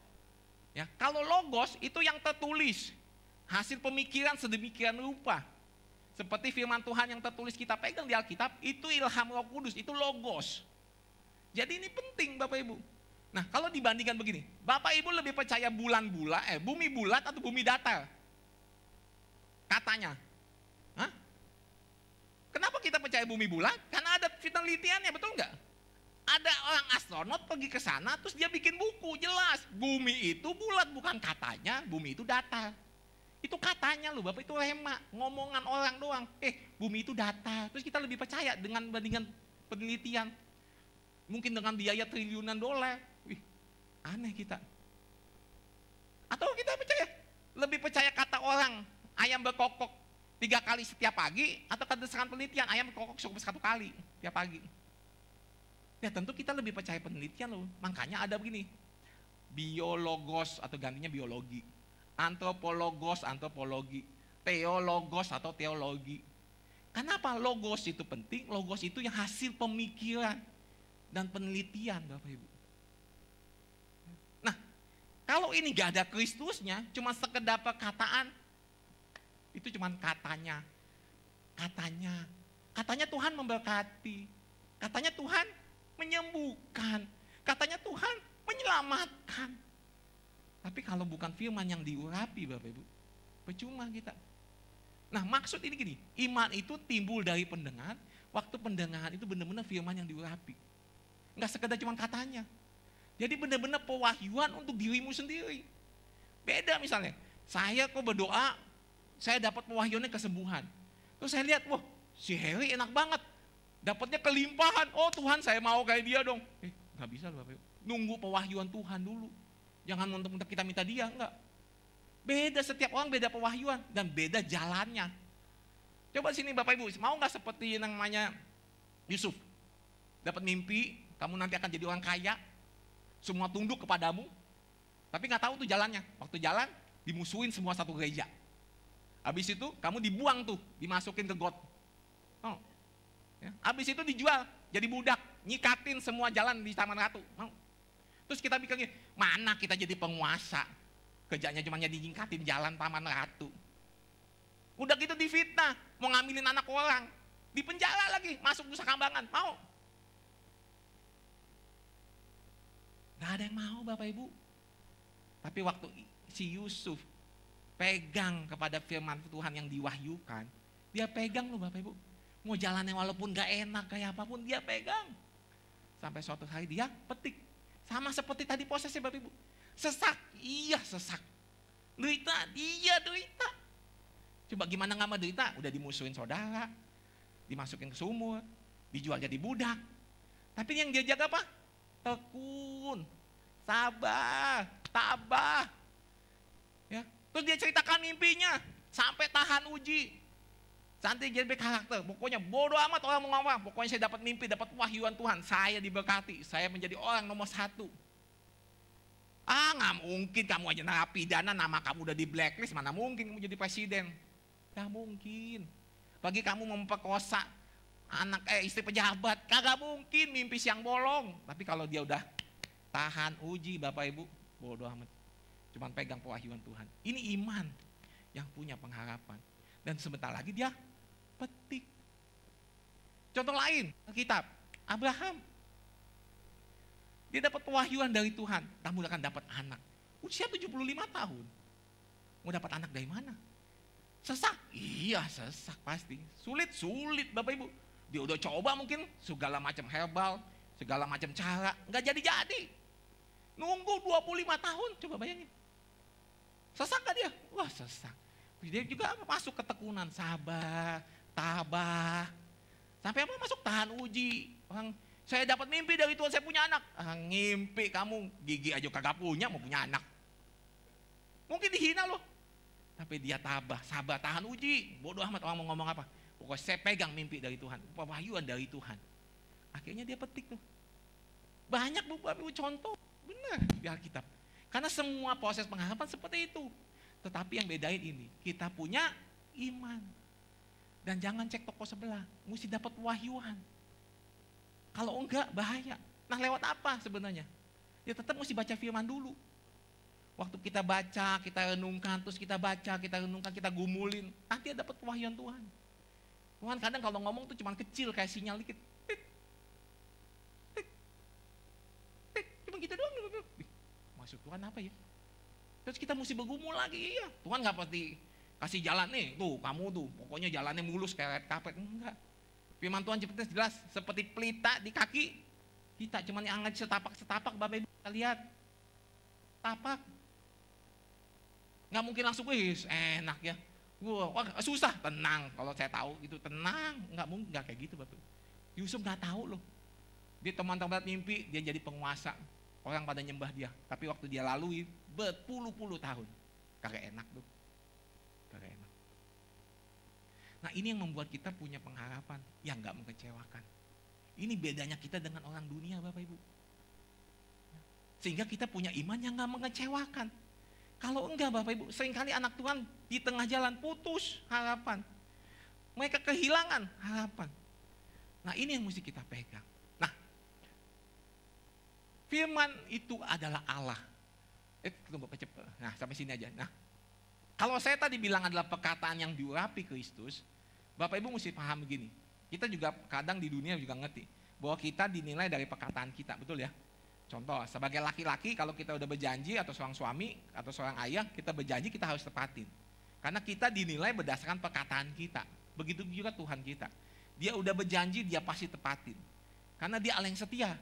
Ya, kalau logos itu yang tertulis. Hasil pemikiran sedemikian rupa. Seperti firman Tuhan yang tertulis kita pegang di Alkitab, itu ilham roh kudus, itu logos. Jadi ini penting Bapak Ibu. Nah kalau dibandingkan begini, Bapak Ibu lebih percaya bulan bulat, eh bumi bulat atau bumi datar? Katanya. Hah? Kenapa kita percaya bumi bulat? Karena ada penelitiannya, betul nggak? Ada orang astronot pergi ke sana, terus dia bikin buku, jelas. Bumi itu bulat, bukan katanya, bumi itu datar. Itu katanya loh, Bapak itu rema, ngomongan orang doang. Eh, bumi itu datar. Terus kita lebih percaya dengan bandingan penelitian. Mungkin dengan biaya triliunan dolar. Wih, aneh kita. Atau kita percaya, lebih percaya kata orang, ayam berkokok, tiga kali setiap pagi atau berdasarkan penelitian ayam kokok cukup satu kali tiap pagi. Ya tentu kita lebih percaya penelitian loh. Makanya ada begini, biologos atau gantinya biologi, antropologos antropologi, teologos atau teologi. Kenapa logos itu penting? Logos itu yang hasil pemikiran dan penelitian Bapak Ibu. Nah, kalau ini gak ada Kristusnya, cuma sekedar perkataan, itu cuma katanya. Katanya. Katanya Tuhan memberkati. Katanya Tuhan menyembuhkan. Katanya Tuhan menyelamatkan. Tapi kalau bukan firman yang diurapi Bapak Ibu, percuma kita. Nah maksud ini gini, iman itu timbul dari pendengar, waktu pendengaran itu benar-benar firman yang diurapi. Enggak sekedar cuma katanya. Jadi benar-benar pewahyuan untuk dirimu sendiri. Beda misalnya, saya kok berdoa, saya dapat pewahyuannya kesembuhan. Terus saya lihat, wah si Harry enak banget. Dapatnya kelimpahan. Oh Tuhan saya mau kayak dia dong. Eh nggak bisa loh Bapak. Nunggu pewahyuan Tuhan dulu. Jangan untuk kita minta dia, enggak. Beda setiap orang beda pewahyuan dan beda jalannya. Coba sini Bapak Ibu, mau nggak seperti yang namanya Yusuf? Dapat mimpi, kamu nanti akan jadi orang kaya, semua tunduk kepadamu, tapi nggak tahu tuh jalannya. Waktu jalan, dimusuhin semua satu gereja. Habis itu kamu dibuang tuh, dimasukin ke got. Oh. Ya. Habis itu dijual, jadi budak, nyikatin semua jalan di Taman Ratu. Mau. Terus kita bikin mana kita jadi penguasa? Kerjanya cuma jadi nyingkatin jalan Taman Ratu. Udah gitu difitnah, mau ngambilin anak orang. Di penjara lagi, masuk Nusa Kambangan. Mau? Gak ada yang mau Bapak Ibu. Tapi waktu si Yusuf pegang kepada firman Tuhan yang diwahyukan, dia pegang loh Bapak Ibu. Mau jalannya walaupun gak enak kayak apa pun, dia pegang. Sampai suatu hari dia petik. Sama seperti tadi prosesnya Bapak Ibu. Sesak, iya sesak. Derita, iya derita. Coba gimana nggak derita? Udah dimusuhin saudara, dimasukin ke sumur, dijual jadi budak. Tapi yang dia jaga apa? Tekun, sabar, tabah. Terus dia ceritakan mimpinya, sampai tahan uji. Santai jadi karakter. Pokoknya bodoh amat orang mau ngomong. Pokoknya saya dapat mimpi, dapat wahyuan Tuhan. Saya diberkati. Saya menjadi orang nomor satu. Ah nggak mungkin kamu aja narapidana nama kamu udah di blacklist mana mungkin kamu jadi presiden. Gak mungkin. Bagi kamu memperkosa anak eh istri pejabat, kagak mungkin mimpi siang bolong. Tapi kalau dia udah tahan uji Bapak Ibu, bodoh amat. Cuman pegang pewahyuan Tuhan. Ini iman yang punya pengharapan. Dan sebentar lagi dia petik. Contoh lain, kitab Abraham dia dapat pewahyuan dari Tuhan, kamu akan dapat anak. Usia 75 tahun. Mau dapat anak dari mana? Sesak? Iya sesak pasti. Sulit, sulit Bapak Ibu. Dia udah coba mungkin segala macam herbal, segala macam cara. Nggak jadi-jadi. Nunggu 25 tahun, coba bayangin. Sesak gak dia? Wah sesak. Dia juga masuk ketekunan, sabar, tabah. Sampai apa masuk tahan uji. Orang saya dapat mimpi dari Tuhan, saya punya anak. Ah, ngimpi kamu, gigi aja kagak punya, mau punya anak. Mungkin dihina loh. Tapi dia tabah, sabar, tahan uji. Bodoh amat orang mau ngomong apa. Pokoknya saya pegang mimpi dari Tuhan, pewahyuan dari Tuhan. Akhirnya dia petik tuh. Banyak beberapa contoh, benar di Alkitab. Karena semua proses pengharapan seperti itu. Tetapi yang bedain ini, kita punya iman. Dan jangan cek toko sebelah, mesti dapat wahyuan. Kalau enggak bahaya. Nah lewat apa sebenarnya? Ya tetap mesti baca firman dulu. Waktu kita baca, kita renungkan, terus kita baca, kita renungkan, kita gumulin. Nanti dapat pewahyuan Tuhan. Tuhan kadang kalau ngomong tuh cuma kecil kayak sinyal dikit. Tik, tik, tik, cuma gitu doang. Maksud Tuhan apa ya? Terus kita mesti bergumul lagi, iya. Tuhan nggak pasti kasih jalan nih, tuh kamu tuh, pokoknya jalannya mulus kayak kapet. Enggak. Firman Tuhan seperti jelas seperti pelita di kaki kita cuma yang angkat setapak-setapak Bapak Ibu kita lihat. Tapak. Nggak mungkin langsung wih enak ya. Wah, susah, tenang. Kalau saya tahu itu tenang, nggak mungkin nggak kayak gitu Bapak. Yusuf nggak tahu loh. Dia teman-teman mimpi, dia jadi penguasa. Orang pada nyembah dia. Tapi waktu dia lalui berpuluh-puluh tahun. Kagak enak tuh. Kagak enak. Nah ini yang membuat kita punya pengharapan yang nggak mengecewakan. Ini bedanya kita dengan orang dunia Bapak Ibu. Sehingga kita punya iman yang nggak mengecewakan. Kalau enggak Bapak Ibu, sering kali anak Tuhan di tengah jalan putus harapan. Mereka kehilangan harapan. Nah ini yang mesti kita pegang. Firman itu adalah Allah. Eh, tunggu cepat. Nah, sampai sini aja. Nah, kalau saya tadi bilang adalah perkataan yang diurapi Kristus, Bapak Ibu mesti paham begini. Kita juga kadang di dunia juga ngerti bahwa kita dinilai dari perkataan kita, betul ya? Contoh, sebagai laki-laki kalau kita udah berjanji atau seorang suami atau seorang ayah, kita berjanji kita harus tepatin. Karena kita dinilai berdasarkan perkataan kita. Begitu juga Tuhan kita. Dia udah berjanji, dia pasti tepatin. Karena dia Allah yang setia.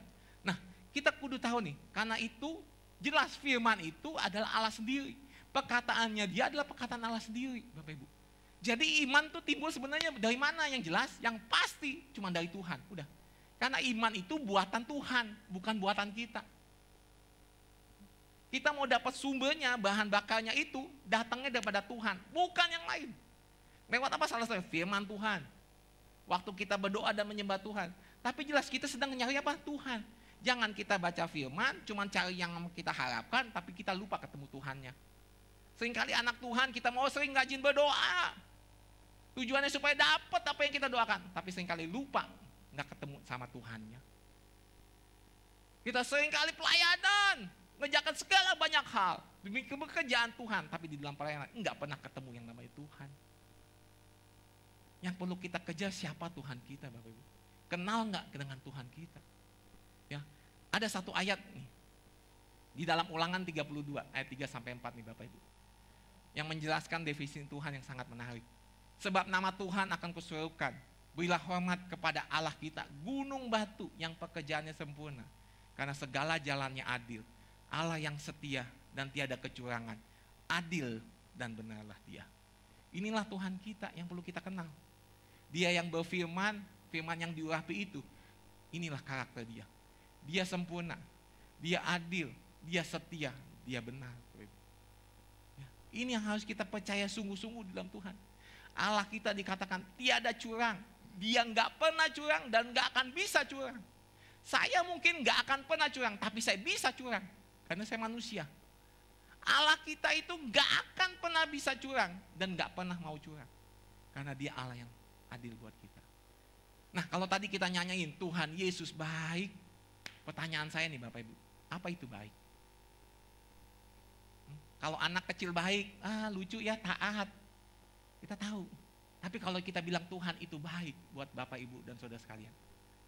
Nah, kita kudu tahu nih, karena itu jelas firman itu adalah Allah sendiri. Perkataannya dia adalah perkataan Allah sendiri, Bapak Ibu. Jadi iman tuh timbul sebenarnya dari mana yang jelas? Yang pasti cuma dari Tuhan, udah. Karena iman itu buatan Tuhan, bukan buatan kita. Kita mau dapat sumbernya, bahan bakarnya itu datangnya daripada Tuhan, bukan yang lain. Lewat apa salah satu? Firman Tuhan. Waktu kita berdoa dan menyembah Tuhan. Tapi jelas kita sedang mencari apa? Tuhan. Jangan kita baca firman, cuma cari yang kita harapkan, tapi kita lupa ketemu Tuhannya. Seringkali anak Tuhan kita mau sering rajin berdoa. Tujuannya supaya dapat apa yang kita doakan. Tapi sering kali lupa nggak ketemu sama Tuhannya. Kita sering kali pelayanan, ngejakan segala banyak hal demi kebekerjaan Tuhan, tapi di dalam pelayanan nggak pernah ketemu yang namanya Tuhan. Yang perlu kita kejar siapa Tuhan kita Bapak Ibu. Kenal nggak dengan Tuhan kita? Ada satu ayat nih di dalam Ulangan 32 ayat 3 sampai 4 nih Bapak Ibu. Yang menjelaskan definisi Tuhan yang sangat menarik. Sebab nama Tuhan akan kusuruhkan. Berilah hormat kepada Allah kita, gunung batu yang pekerjaannya sempurna. Karena segala jalannya adil. Allah yang setia dan tiada kecurangan. Adil dan benarlah dia. Inilah Tuhan kita yang perlu kita kenal. Dia yang berfirman, firman yang diurapi itu. Inilah karakter dia. Dia sempurna, dia adil, dia setia, dia benar. Ya, ini yang harus kita percaya sungguh-sungguh dalam Tuhan. Allah kita dikatakan tiada curang. Dia nggak pernah curang dan nggak akan bisa curang. Saya mungkin nggak akan pernah curang, tapi saya bisa curang. Karena saya manusia. Allah kita itu nggak akan pernah bisa curang dan nggak pernah mau curang. Karena dia Allah yang adil buat kita. Nah kalau tadi kita nyanyain Tuhan Yesus baik, pertanyaan saya nih Bapak Ibu, apa itu baik? Hmm? Kalau anak kecil baik, ah lucu ya taat, kita tahu. Tapi kalau kita bilang Tuhan itu baik buat Bapak Ibu dan saudara sekalian,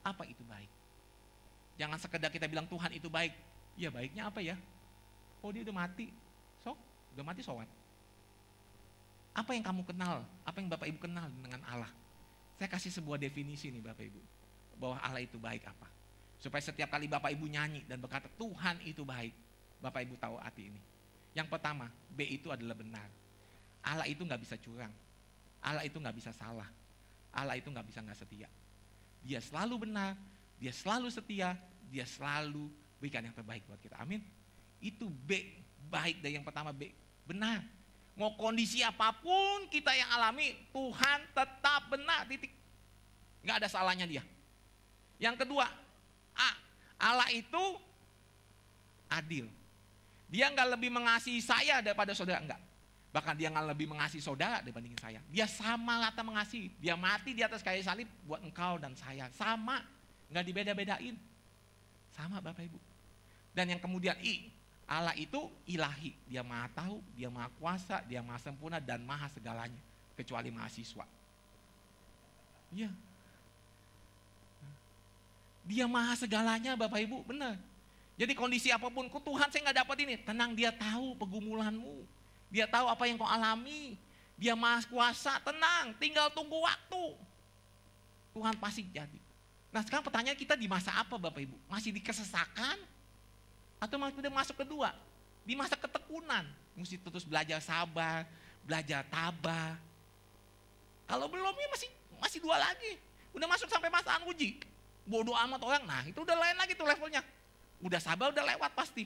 apa itu baik? Jangan sekedar kita bilang Tuhan itu baik, ya baiknya apa ya? Oh dia udah mati, sok, udah mati sowan. Apa yang kamu kenal? Apa yang Bapak Ibu kenal dengan Allah? Saya kasih sebuah definisi nih Bapak Ibu. Bahwa Allah itu baik apa. Supaya setiap kali Bapak Ibu nyanyi dan berkata Tuhan itu baik. Bapak Ibu tahu arti ini. Yang pertama, B itu adalah benar. Allah itu nggak bisa curang. Allah itu nggak bisa salah. Allah itu nggak bisa nggak setia. Dia selalu benar, dia selalu setia, dia selalu berikan yang terbaik buat kita. Amin. Itu B, baik dari yang pertama B, benar. Mau kondisi apa pun kita yang alami, Tuhan tetap benar, titik. Nggak ada salahnya dia. Yang kedua, A, Allah itu adil. Dia nggak lebih mengasihi saya daripada saudara, enggak. Bahkan dia nggak lebih mengasihi saudara dibandingin saya. Dia sama rata mengasihi. Dia mati di atas kayu salib buat engkau dan saya. Sama, nggak dibeda-bedain. Sama Bapak Ibu. Dan yang kemudian I, Allah itu ilahi, dia maha tahu, dia maha kuasa, dia maha sempurna dan maha segalanya, kecuali mahasiswa. Iya. Dia maha segalanya Bapak Ibu, benar. Jadi kondisi apa pun, kok Tuhan saya nggak dapat ini, tenang dia tahu pergumulanmu. Dia tahu apa yang kau alami. Dia maha kuasa, tenang, tinggal tunggu waktu. Tuhan pasti jadi. Nah sekarang pertanyaan kita di masa apa Bapak Ibu? Masih di kesesakan? Atau udah masuk kedua, di masa ketekunan, mesti terus belajar sabar, belajar tabah. Kalau belum ya masih masih dua lagi. Udah masuk sampai masa uji. Bodoh amat orang, nah itu udah lain lagi tuh levelnya. Udah sabar, udah lewat pasti.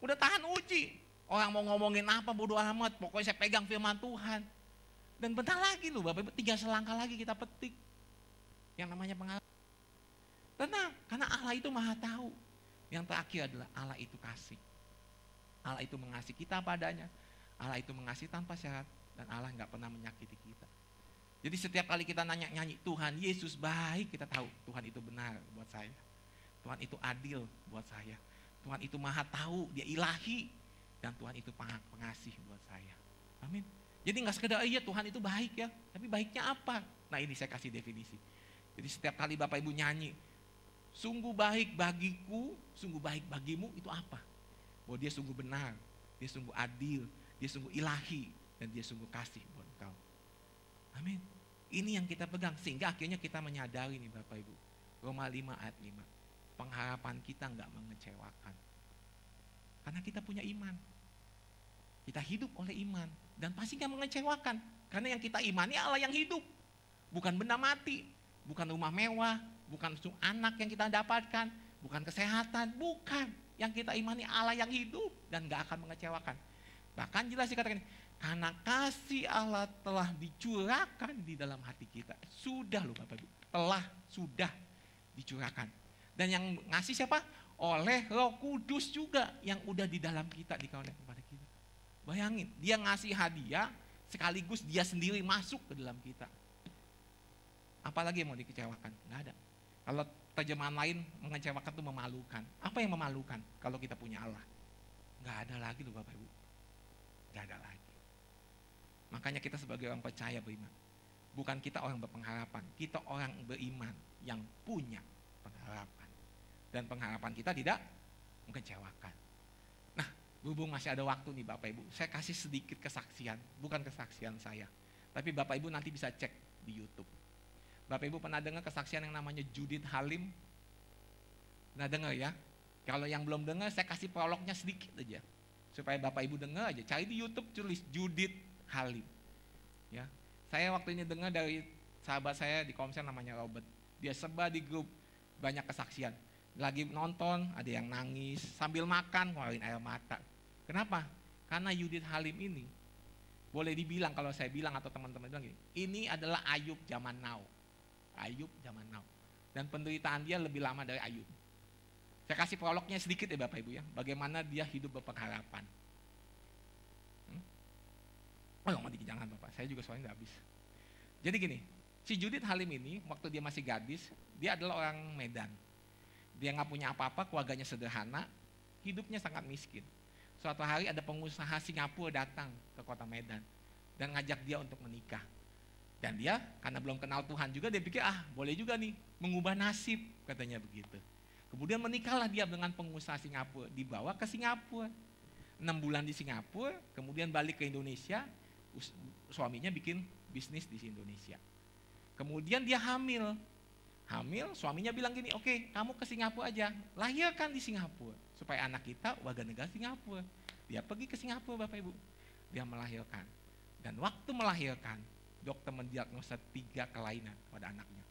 Udah tahan uji. Orang mau ngomongin apa bodoh amat, pokoknya saya pegang firman Tuhan. Dan bentar lagi loh Bapak Ibu, tiga selangkah lagi kita petik. Yang namanya pengalaman. Tenang, karena Allah itu maha tahu. Yang terakhir adalah Allah itu kasih. Allah itu mengasihi kita padanya. Allah itu mengasihi tanpa syarat. Dan Allah nggak pernah menyakiti kita. Jadi setiap kali kita nanya nyanyi Tuhan Yesus baik, kita tahu Tuhan itu benar buat saya. Tuhan itu adil buat saya. Tuhan itu maha tahu, dia ilahi. Dan Tuhan itu pengasih buat saya. Amin. Jadi nggak sekedar, oh iya Tuhan itu baik ya. Tapi baiknya apa? Nah ini saya kasih definisi. Jadi setiap kali Bapak Ibu nyanyi, sungguh baik bagiku, sungguh baik bagimu itu apa? Bahwa dia sungguh benar, dia sungguh adil, dia sungguh ilahi, dan dan dia sungguh kasih buat kau. Amin. Ini yang kita pegang sehingga akhirnya kita menyadari nih Bapak Ibu. Roma 5 ayat 5. Pengharapan kita nggak mengecewakan. Karena kita punya iman. Kita hidup oleh iman dan pasti nggak mengecewakan. Karena yang kita imani Allah yang hidup. Bukan benda mati, bukan rumah mewah, bukan anak yang kita dapatkan, bukan kesehatan, bukan. Yang kita imani Allah yang hidup dan gak akan mengecewakan. Bahkan jelas dikatakan, karena kasih Allah telah dicurahkan di dalam hati kita. Sudah loh Bapak Ibu, telah, sudah dicurahkan. Dan yang ngasih siapa? Oleh roh kudus juga yang udah di dalam kita, dikawalan kepada kita. Bayangin, dia ngasih hadiah, sekaligus dia sendiri masuk ke dalam kita. Apalagi yang mau dikecewakan? Nggak ada. Kalau terjemahan lain mengecewakan itu memalukan. Apa yang memalukan kalau kita punya Allah? Nggak ada lagi loh Bapak Ibu. Nggak ada lagi. Makanya kita sebagai orang percaya beriman. Bukan kita orang berpengharapan. Kita orang beriman yang punya pengharapan. Dan pengharapan kita tidak mengecewakan. Nah, berhubung masih ada waktu nih Bapak Ibu. Saya kasih sedikit kesaksian. Bukan kesaksian saya. Tapi Bapak Ibu nanti bisa cek di Youtube Bapak Ibu pernah dengar kesaksian yang namanya Judith Halim? Pernah dengar ya? Kalau yang belum dengar, saya kasih prolognya sedikit aja. Supaya Bapak Ibu dengar aja. Cari di Youtube tulis Judith Halim. Ya, Saya waktu ini dengar dari sahabat saya di komsel namanya Robert. Dia sebar di grup banyak kesaksian. Lagi nonton, ada yang nangis, sambil makan, ngeluarin air mata. Kenapa? Karena Judith Halim ini, boleh dibilang kalau saya bilang atau teman-teman bilang gini, ini adalah Ayub zaman now Ayub zaman now. Dan penderitaan dia lebih lama dari Ayub. Saya kasih prolognya sedikit ya Bapak Ibu ya. Bagaimana dia hidup berpengharapan. Oh nggak jangan Bapak, saya juga soalnya nggak habis. Jadi gini, si Judith Halim ini waktu dia masih gadis, dia adalah orang Medan. Dia nggak punya apa-apa, keluarganya sederhana, hidupnya sangat miskin. Suatu hari ada pengusaha Singapura datang ke kota Medan dan ngajak dia untuk menikah. Dan dia karena belum kenal Tuhan juga dia pikir ah boleh juga nih mengubah nasib katanya begitu. Kemudian menikahlah dia dengan pengusaha Singapura, dibawa ke Singapura. Enam bulan di Singapura, kemudian balik ke Indonesia, suaminya bikin bisnis di Indonesia. Kemudian dia hamil. Hamil, suaminya bilang gini, oke okay, kamu ke Singapura aja, lahirkan di Singapura. Supaya anak kita warga negara Singapura. Dia pergi ke Singapura Bapak Ibu. Dia melahirkan. Dan waktu melahirkan, dokter mendiagnosa tiga kelainan pada anaknya.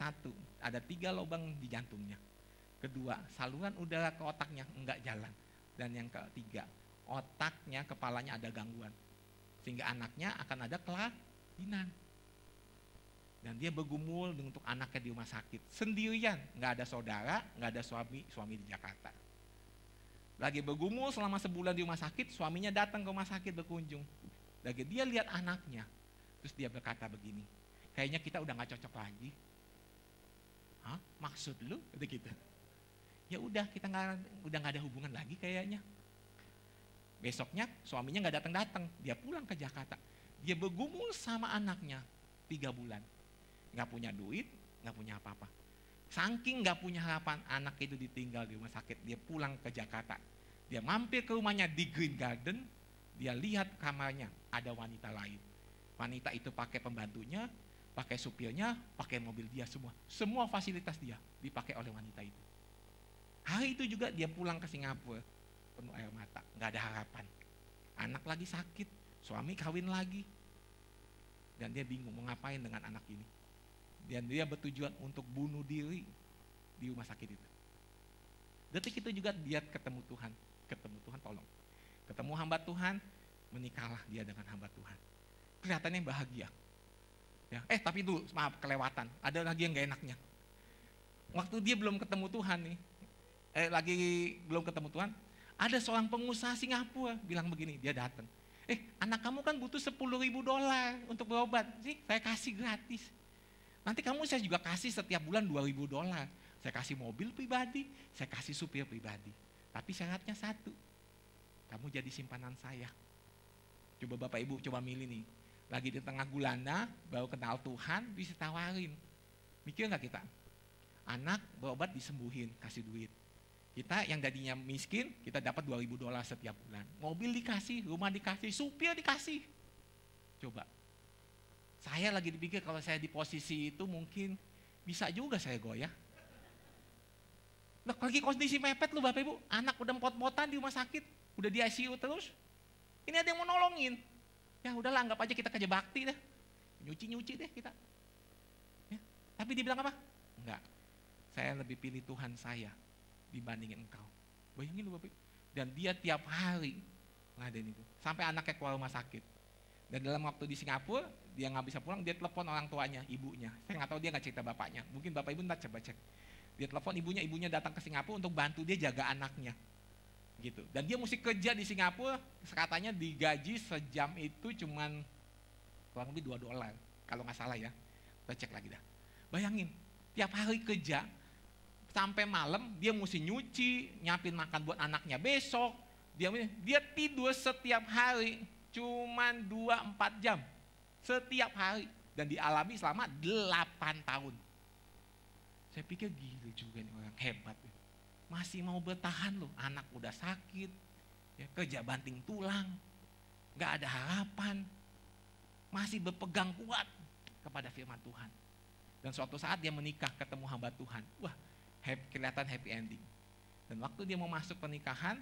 Satu, ada tiga lubang di jantungnya. Kedua, saluran udara ke otaknya enggak jalan. Dan yang ketiga, otaknya, kepalanya ada gangguan. Sehingga anaknya akan ada kelainan. Dan dia bergumul untuk anaknya di rumah sakit. Sendirian, nggak ada saudara, nggak ada suami, suami di Jakarta. Lagi bergumul selama sebulan di rumah sakit, suaminya datang ke rumah sakit berkunjung. Lagi dia lihat anaknya, Terus dia berkata begini, kayaknya kita udah gak cocok lagi. Hah? Maksud lu? Gitu. Ya udah kita nggak udah nggak ada hubungan lagi kayaknya. Besoknya suaminya nggak datang datang, dia pulang ke Jakarta. Dia bergumul sama anaknya tiga bulan, nggak punya duit, nggak punya apa-apa. Saking nggak punya harapan, anak itu ditinggal di rumah sakit, dia pulang ke Jakarta. Dia mampir ke rumahnya di Green Garden, dia lihat kamarnya ada wanita lain. Wanita itu pakai pembantunya, pakai supirnya, pakai mobil dia semua. Semua fasilitas dia dipakai oleh wanita itu. Hari itu juga dia pulang ke Singapura, penuh air mata, nggak ada harapan. Anak lagi sakit, suami kawin lagi. Dan dia bingung mau ngapain dengan anak ini. Dan dia bertujuan untuk bunuh diri di rumah sakit itu. Detik itu juga dia ketemu Tuhan. Ketemu Tuhan tolong. Ketemu hamba Tuhan, menikahlah dia dengan hamba Tuhan kelihatannya bahagia. Ya, eh tapi itu maaf kelewatan, ada lagi yang gak enaknya. Waktu dia belum ketemu Tuhan nih, eh lagi belum ketemu Tuhan, ada seorang pengusaha Singapura bilang begini, dia datang. Eh anak kamu kan butuh 10 ribu dolar untuk berobat, sih saya kasih gratis. Nanti kamu saya juga kasih setiap bulan 2 ribu dolar. Saya kasih mobil pribadi, saya kasih supir pribadi. Tapi syaratnya satu, kamu jadi simpanan saya. Coba Bapak Ibu coba milih nih, lagi di tengah gulana, baru kenal Tuhan, bisa tawarin. Mikir nggak kita? Anak berobat disembuhin, kasih duit. Kita yang tadinya miskin, kita dapat 2000 dolar setiap bulan. Mobil dikasih, rumah dikasih, supir dikasih. Coba. Saya lagi dipikir kalau saya di posisi itu mungkin bisa juga saya goyah. Nah, lagi kondisi mepet lu Bapak Ibu, anak udah pot-potan di rumah sakit, udah di ICU terus. Ini ada yang mau nolongin. Ya udahlah anggap aja kita kerja bakti deh. Nyuci-nyuci deh kita. Ya. Tapi dibilang apa? Enggak. Saya lebih pilih Tuhan saya dibandingin engkau. Bayangin lu Bapak. Dan dia tiap hari ngadain itu. Sampai anaknya keluar rumah sakit. Dan dalam waktu di Singapura, dia nggak bisa pulang, dia telepon orang tuanya, ibunya. Saya nggak tahu dia nggak cerita bapaknya. Mungkin bapak ibu ntar coba cek. Dia telepon ibunya, ibunya datang ke Singapura untuk bantu dia jaga anaknya. Gitu. Dan dia mesti kerja di Singapura, katanya digaji sejam itu cuman kurang lebih 2 dolar. Kalau nggak salah ya. Kita cek lagi dah. Bayangin, tiap hari kerja, sampai malam dia mesti nyuci, nyapin makan buat anaknya besok. Dia dia tidur setiap hari cuman 2-4 jam setiap hari dan dialami selama 8 tahun. Saya pikir gila juga nih orang hebat. Masih mau bertahan loh, anak udah sakit, ya, kerja banting tulang, nggak ada harapan, masih berpegang kuat kepada firman Tuhan. Dan suatu saat dia menikah ketemu hamba Tuhan, wah happy, kelihatan happy ending. Dan waktu dia mau masuk pernikahan,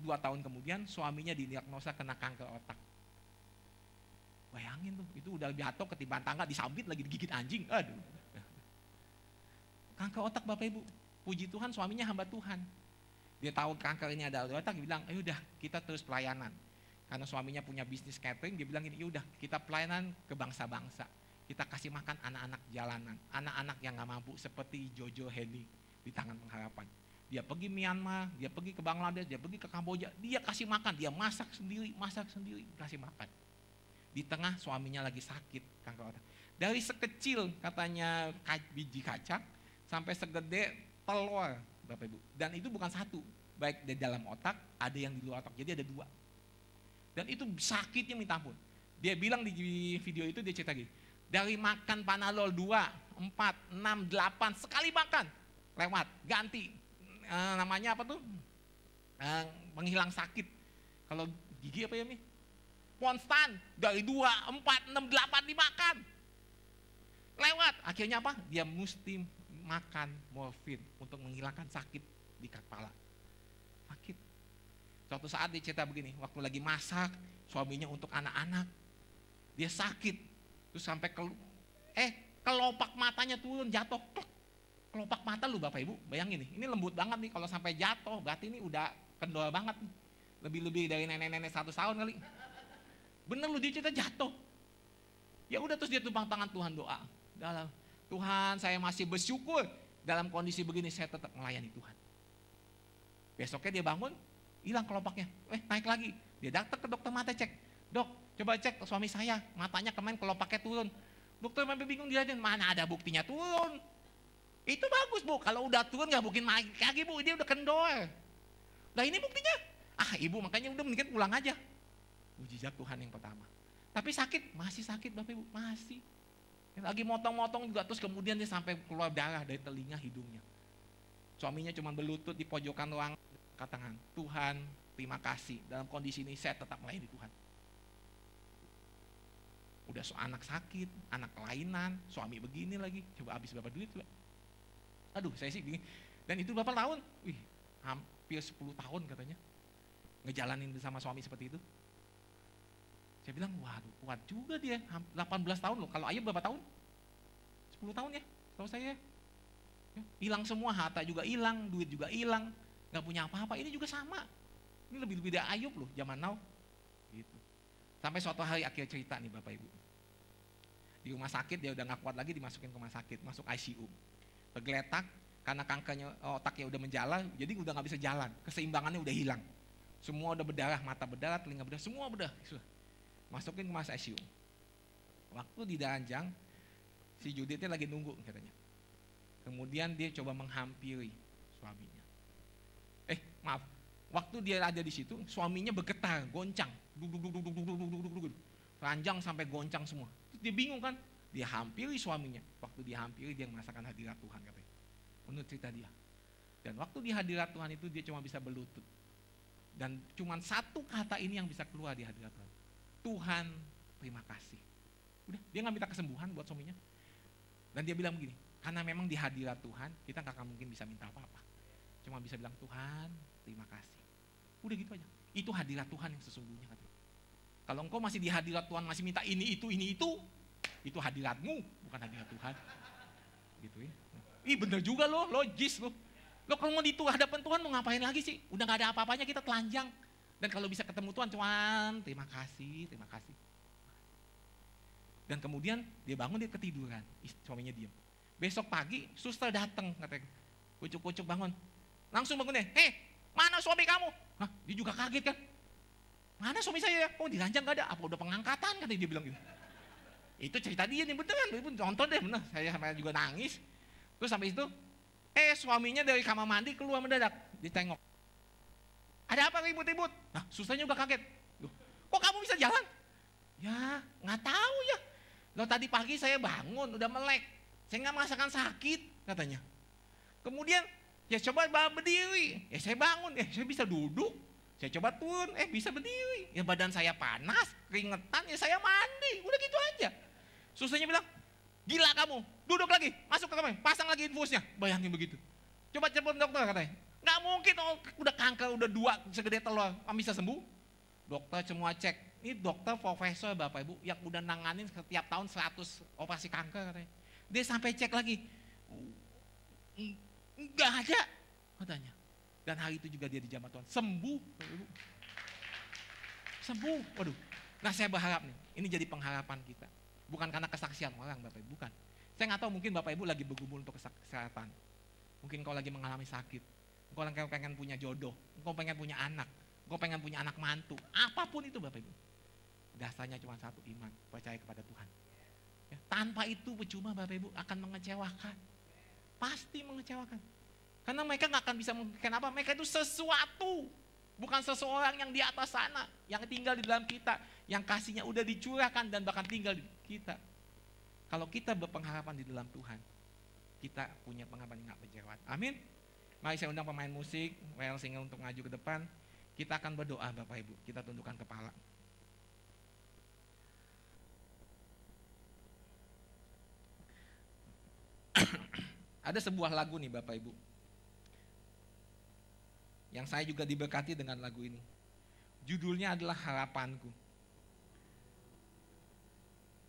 dua tahun kemudian suaminya didiagnosa kena kanker otak. Bayangin tuh, itu udah jatuh ketiban tangga, disambit lagi digigit anjing. Aduh. Kanker otak Bapak Ibu. Puji Tuhan suaminya hamba Tuhan. Dia tahu kanker ini ada otak, dia bilang, ayo udah kita terus pelayanan. Karena suaminya punya bisnis catering, dia bilang ini, udah kita pelayanan ke bangsa-bangsa. Kita kasih makan anak-anak jalanan, anak-anak yang nggak mampu seperti Jojo Henny di tangan pengharapan dia pergi Myanmar, dia pergi ke Bangladesh, dia pergi ke Kamboja, dia kasih makan, dia masak sendiri, masak sendiri, kasih makan. Di tengah suaminya lagi sakit kanker otak. Dari sekecil katanya biji kacang sampai segede telur, Bapak Ibu. Dan itu bukan satu, baik di dalam otak, ada yang di luar otak, jadi ada dua. Dan itu sakitnya minta ampun. Dia bilang di video itu dia cerita gini, dari makan panadol 2, 4, 6, 8, sekali makan, lewat, ganti, uh, namanya apa tuh? Uh, menghilang sakit. Kalau gigi apa ya Mi? Konstan dari 2, 4, 6, 8 dimakan. Lewat, akhirnya apa? Dia mesti makan morfin untuk menghilangkan sakit di kepala. Sakit. Suatu saat dia cerita begini, waktu lagi masak, suaminya untuk anak-anak, dia sakit. Terus sampai ke, eh kelopak matanya turun, jatuh, kelopak mata lu Bapak Ibu, bayangin nih, ini lembut banget nih kalau sampai jatuh, berarti ini udah kendor banget. Lebih-lebih dari nenek-nenek satu tahun kali. Bener lu dia cerita jatuh. Ya udah terus dia tumpang tangan Tuhan doa. Dalam Tuhan saya masih bersyukur dalam kondisi begini saya tetap melayani Tuhan. Besoknya dia bangun, hilang kelopaknya. Eh naik lagi. Dia datang ke dokter mata cek. Dok, coba cek suami saya, matanya kemarin kelopaknya turun. Dokter sampai bingung dia mana ada buktinya turun. Itu bagus bu, kalau udah turun nggak mungkin naik kaki bu, dia udah kendor. Nah ini buktinya, ah ibu makanya udah mendingan pulang aja. Mujizat Tuhan yang pertama. Tapi sakit, masih sakit bapak ibu, masih. Lagi motong-motong juga terus kemudian dia sampai keluar darah dari telinga hidungnya. Suaminya cuma berlutut di pojokan ruang katakan, Tuhan terima kasih dalam kondisi ini saya tetap melayani Tuhan. Udah so anak sakit, anak kelainan, suami begini lagi, coba habis berapa duit coba. Aduh, saya sih bingung. Dan itu berapa tahun? Wih, hampir 10 tahun katanya. Ngejalanin bersama suami seperti itu. Saya bilang, waduh kuat juga dia. 18 tahun loh. Kalau ayah berapa tahun? 10 tahun ya, tahu saya. Ya, hilang semua, harta juga hilang, duit juga hilang. Gak punya apa-apa, ini juga sama. Ini lebih-lebih dari Ayub loh, zaman now. Gitu. Sampai suatu hari akhir cerita nih Bapak Ibu. Di rumah sakit dia udah gak kuat lagi dimasukin ke rumah sakit, masuk ICU tergeletak karena kankernya otaknya udah menjala, jadi udah nggak bisa jalan, keseimbangannya udah hilang. Semua udah berdarah, mata berdarah, telinga berdarah, semua berdarah. Masukin ke masa ICU. Waktu di Danjang, si Judithnya lagi nunggu katanya. Kemudian dia coba menghampiri suaminya. Eh, maaf. Waktu dia ada di situ, suaminya bergetar, goncang, duduk duduk duduk duduk duduk duduk. Ranjang sampai goncang semua. Dia bingung kan, dia hampiri suaminya. Waktu dia hampiri dia merasakan hadirat Tuhan katanya. Menurut cerita dia. Dan waktu di hadirat Tuhan itu dia cuma bisa berlutut. Dan cuma satu kata ini yang bisa keluar di hadirat Tuhan. Tuhan terima kasih. Udah, dia nggak minta kesembuhan buat suaminya. Dan dia bilang begini, karena memang di hadirat Tuhan, kita nggak akan mungkin bisa minta apa-apa. Cuma bisa bilang, Tuhan, terima kasih. Udah gitu aja. Itu hadirat Tuhan yang sesungguhnya. Katanya. Kalau engkau masih di hadirat Tuhan, masih minta ini, itu, ini, itu, itu hadiratmu, bukan hadirat Tuhan. Gitu ya. Ih bener juga loh, logis loh. Lo kalau mau di hadapan Tuhan mau ngapain lagi sih? Udah gak ada apa-apanya kita telanjang. Dan kalau bisa ketemu Tuhan, Tuhan terima kasih, terima kasih. Dan kemudian dia bangun, dia ketiduran. Suaminya diam. Besok pagi, suster datang, katanya. Kucuk-kucuk bangun. Langsung bangun deh, hei mana suami kamu? Hah, dia juga kaget kan. Mana suami saya? Oh diranjang gak ada, apa udah pengangkatan katanya dia bilang gitu. Itu cerita dia nih beneran, nonton deh bener. Saya sama juga nangis. Terus sampai itu, eh suaminya dari kamar mandi keluar mendadak, ditengok. Ada apa ribut-ribut? Nah, susahnya udah kaget. Loh, kok kamu bisa jalan? Ya, nggak tahu ya. Lo tadi pagi saya bangun, udah melek. Saya nggak merasakan sakit, katanya. Kemudian, ya coba berdiri. Ya saya bangun, eh saya bisa duduk. Saya coba turun, eh bisa berdiri. Ya badan saya panas, keringetan, ya saya mandi. Udah gitu aja. Susahnya bilang, gila kamu, duduk lagi, masuk ke kamar, pasang lagi infusnya. Bayangin begitu. Coba cepet dokter katanya. Nggak mungkin oh, udah kanker udah dua segede telur, kamu bisa sembuh? Dokter semua cek. Ini dokter profesor Bapak Ibu yang udah nanganin setiap tahun 100 operasi kanker katanya. Dia sampai cek lagi. Enggak ada katanya. Dan hari itu juga dia dijamah Tuhan. Sembuh. Sembuh. Waduh. Nah saya berharap nih, ini jadi pengharapan kita. Bukan karena kesaksian orang Bapak Ibu, bukan. Saya nggak tahu mungkin Bapak Ibu lagi bergumul untuk kesehatan. Mungkin kau lagi mengalami sakit Engkau pengen punya jodoh, engkau pengen punya anak, engkau pengen punya anak mantu, apa pun itu Bapak Ibu. Dasarnya cuma satu iman, percaya kepada Tuhan. Ya, tanpa itu percuma Bapak Ibu akan mengecewakan. Pasti mengecewakan. Karena mereka nggak akan bisa memberikan apa, mereka itu sesuatu. Bukan seseorang yang di atas sana, yang tinggal di dalam kita, yang kasihnya udah dicurahkan dan bahkan tinggal di kita. Kalau kita berpengharapan di dalam Tuhan, kita punya pengharapan yang nggak kecewa. Amin. Mari saya undang pemain musik, well singer untuk maju ke depan. Kita akan berdoa Bapak Ibu, kita tundukkan kepala. Ada sebuah lagu nih Bapak Ibu. Yang saya juga diberkati dengan lagu ini. Judulnya adalah Harapanku.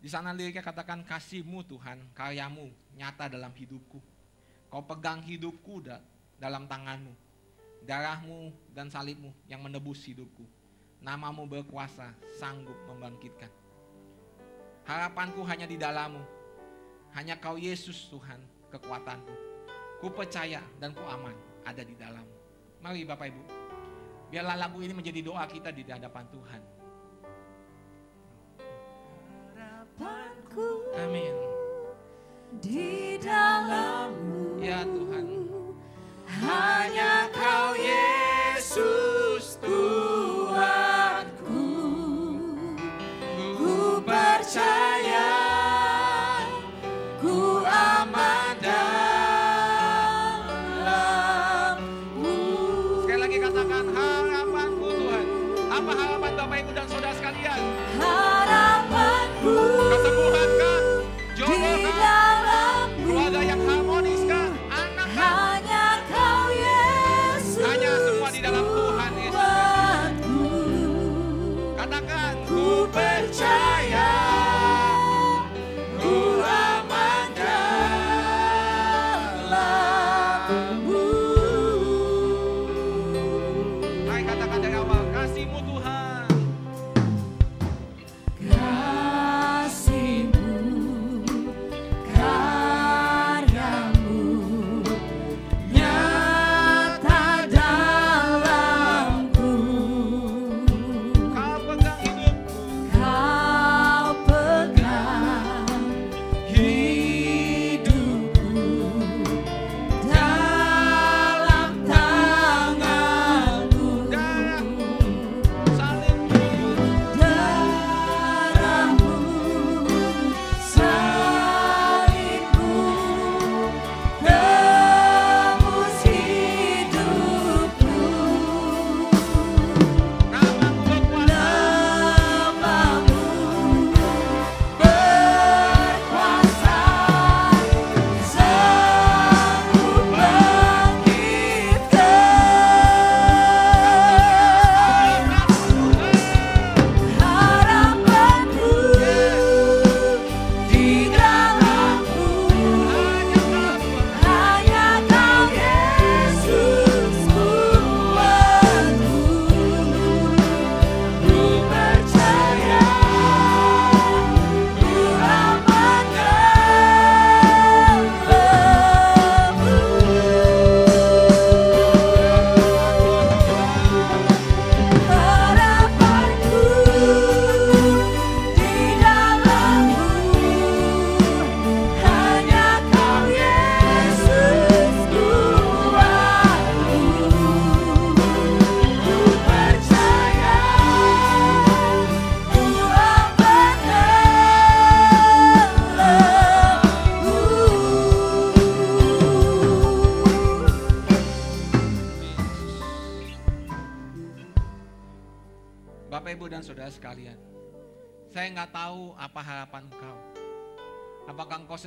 Di sana liriknya katakan kasihmu Tuhan, karyamu nyata dalam hidupku. Kau pegang hidupku dalam tanganmu. Darahmu dan salibmu yang menebus hidupku. Namamu berkuasa, sanggup membangkitkan. Harapanku hanya di dalammu. Hanya kau Yesus Tuhan, kekuatanku. Ku percaya dan ku aman ada di dalammu. Mari Bapak Ibu, biarlah lagu ini menjadi doa kita di hadapan Tuhan. Amin. Di dalammu. Ya Tuhan. Hanya kau Yesus Tuhanku Ku percaya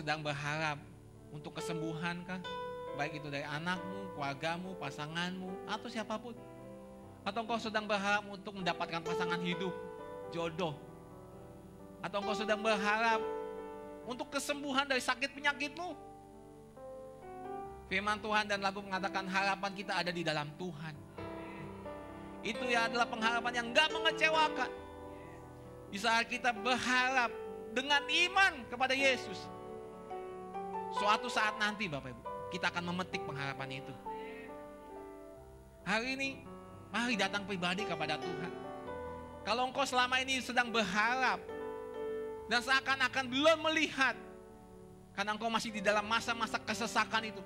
sedang berharap untuk kesembuhan kah? Baik itu dari anakmu, keluargamu, pasanganmu, atau siapa pun. Atau engkau sedang berharap untuk mendapatkan pasangan hidup, jodoh. Atau engkau sedang berharap untuk kesembuhan dari sakit penyakitmu. Firman Tuhan dan lagu mengatakan harapan kita ada di dalam Tuhan. Itu ya adalah pengharapan yang gak mengecewakan. Di saat kita berharap dengan iman kepada Yesus. Suatu saat nanti Bapak Ibu, kita akan memetik pengharapan itu. Hari ini, mari datang pribadi kepada Tuhan. Kalau engkau selama ini sedang berharap dan seakan-akan belum melihat karena engkau masih di dalam masa-masa kesesakan itu.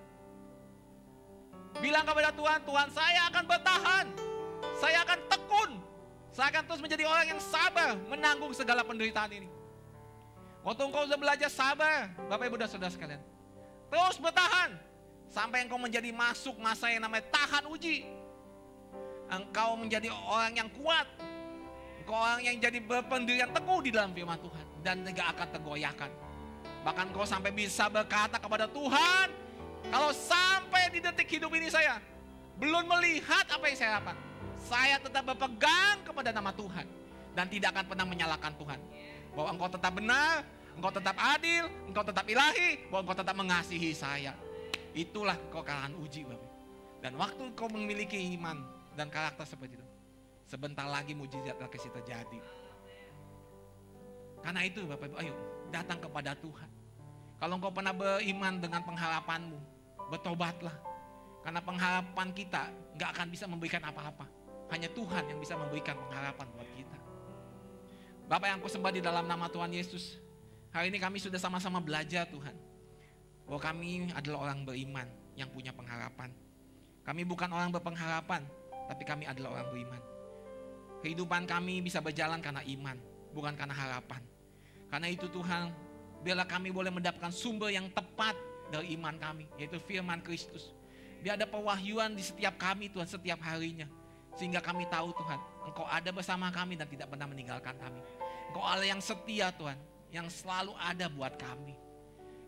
Bilang kepada Tuhan, Tuhan saya akan bertahan. Saya akan tekun. Saya akan terus menjadi orang yang sabar menanggung segala penderitaan ini. Waktu engkau sudah belajar sabar, Bapak Ibu dan Saudara sekalian. Terus bertahan. Sampai engkau menjadi masuk masa yang namanya tahan uji. Engkau menjadi orang yang kuat. Engkau orang yang jadi berpendirian teguh di dalam firman Tuhan. Dan tidak akan tergoyahkan. Bahkan engkau sampai bisa berkata kepada Tuhan, kalau sampai di detik hidup ini saya belum melihat apa yang saya dapat, saya tetap berpegang kepada nama Tuhan dan tidak akan pernah menyalahkan Tuhan. Bahwa engkau tetap benar, engkau tetap adil, engkau tetap ilahi, bahwa engkau tetap mengasihi saya. Itulah kekalahan uji Bapak. Dan waktu engkau memiliki iman dan karakter seperti itu, sebentar lagi mujizat akan terjadi. Karena itu Bapak Ibu, ayo datang kepada Tuhan. Kalau engkau pernah beriman dengan pengharapanmu, bertobatlah. Karena pengharapan kita nggak akan bisa memberikan apa-apa. Hanya Tuhan yang bisa memberikan pengharapan buat kita. Bapak yang aku sembah di dalam nama Tuhan Yesus. Hari ini kami sudah sama-sama belajar Tuhan. Bahwa kami adalah orang beriman yang punya pengharapan. Kami bukan orang berpengharapan, tapi kami adalah orang beriman. Kehidupan kami bisa berjalan karena iman, bukan karena harapan. Karena itu Tuhan, biarlah kami boleh mendapatkan sumber yang tepat dari iman kami, yaitu firman Kristus. Biar ada pewahyuan di setiap kami Tuhan, setiap harinya. Sehingga kami tahu Tuhan, Engkau ada bersama kami dan tidak pernah meninggalkan kami. Engkau Allah yang setia Tuhan, yang selalu ada buat kami.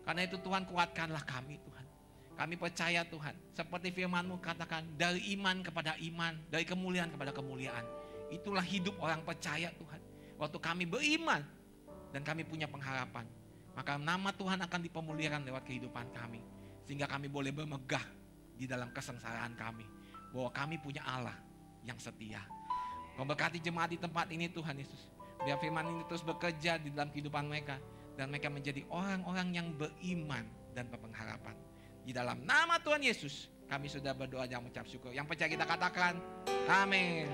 Karena itu Tuhan kuatkanlah kami Tuhan. Kami percaya Tuhan, seperti firman-Mu katakan, dari iman kepada iman, dari kemuliaan kepada kemuliaan. Itulah hidup orang percaya Tuhan. Waktu kami beriman dan kami punya pengharapan, maka nama Tuhan akan dipemuliakan lewat kehidupan kami. Sehingga kami boleh bermegah di dalam kesengsaraan kami. Bahwa kami punya Allah yang setia. Memberkati jemaat di tempat ini Tuhan Yesus. Biar firman ini terus bekerja di dalam kehidupan mereka. Dan mereka menjadi orang-orang yang beriman dan berpengharapan. Di dalam nama Tuhan Yesus kami sudah berdoa dan mengucap syukur. Yang percaya kita katakan, amin.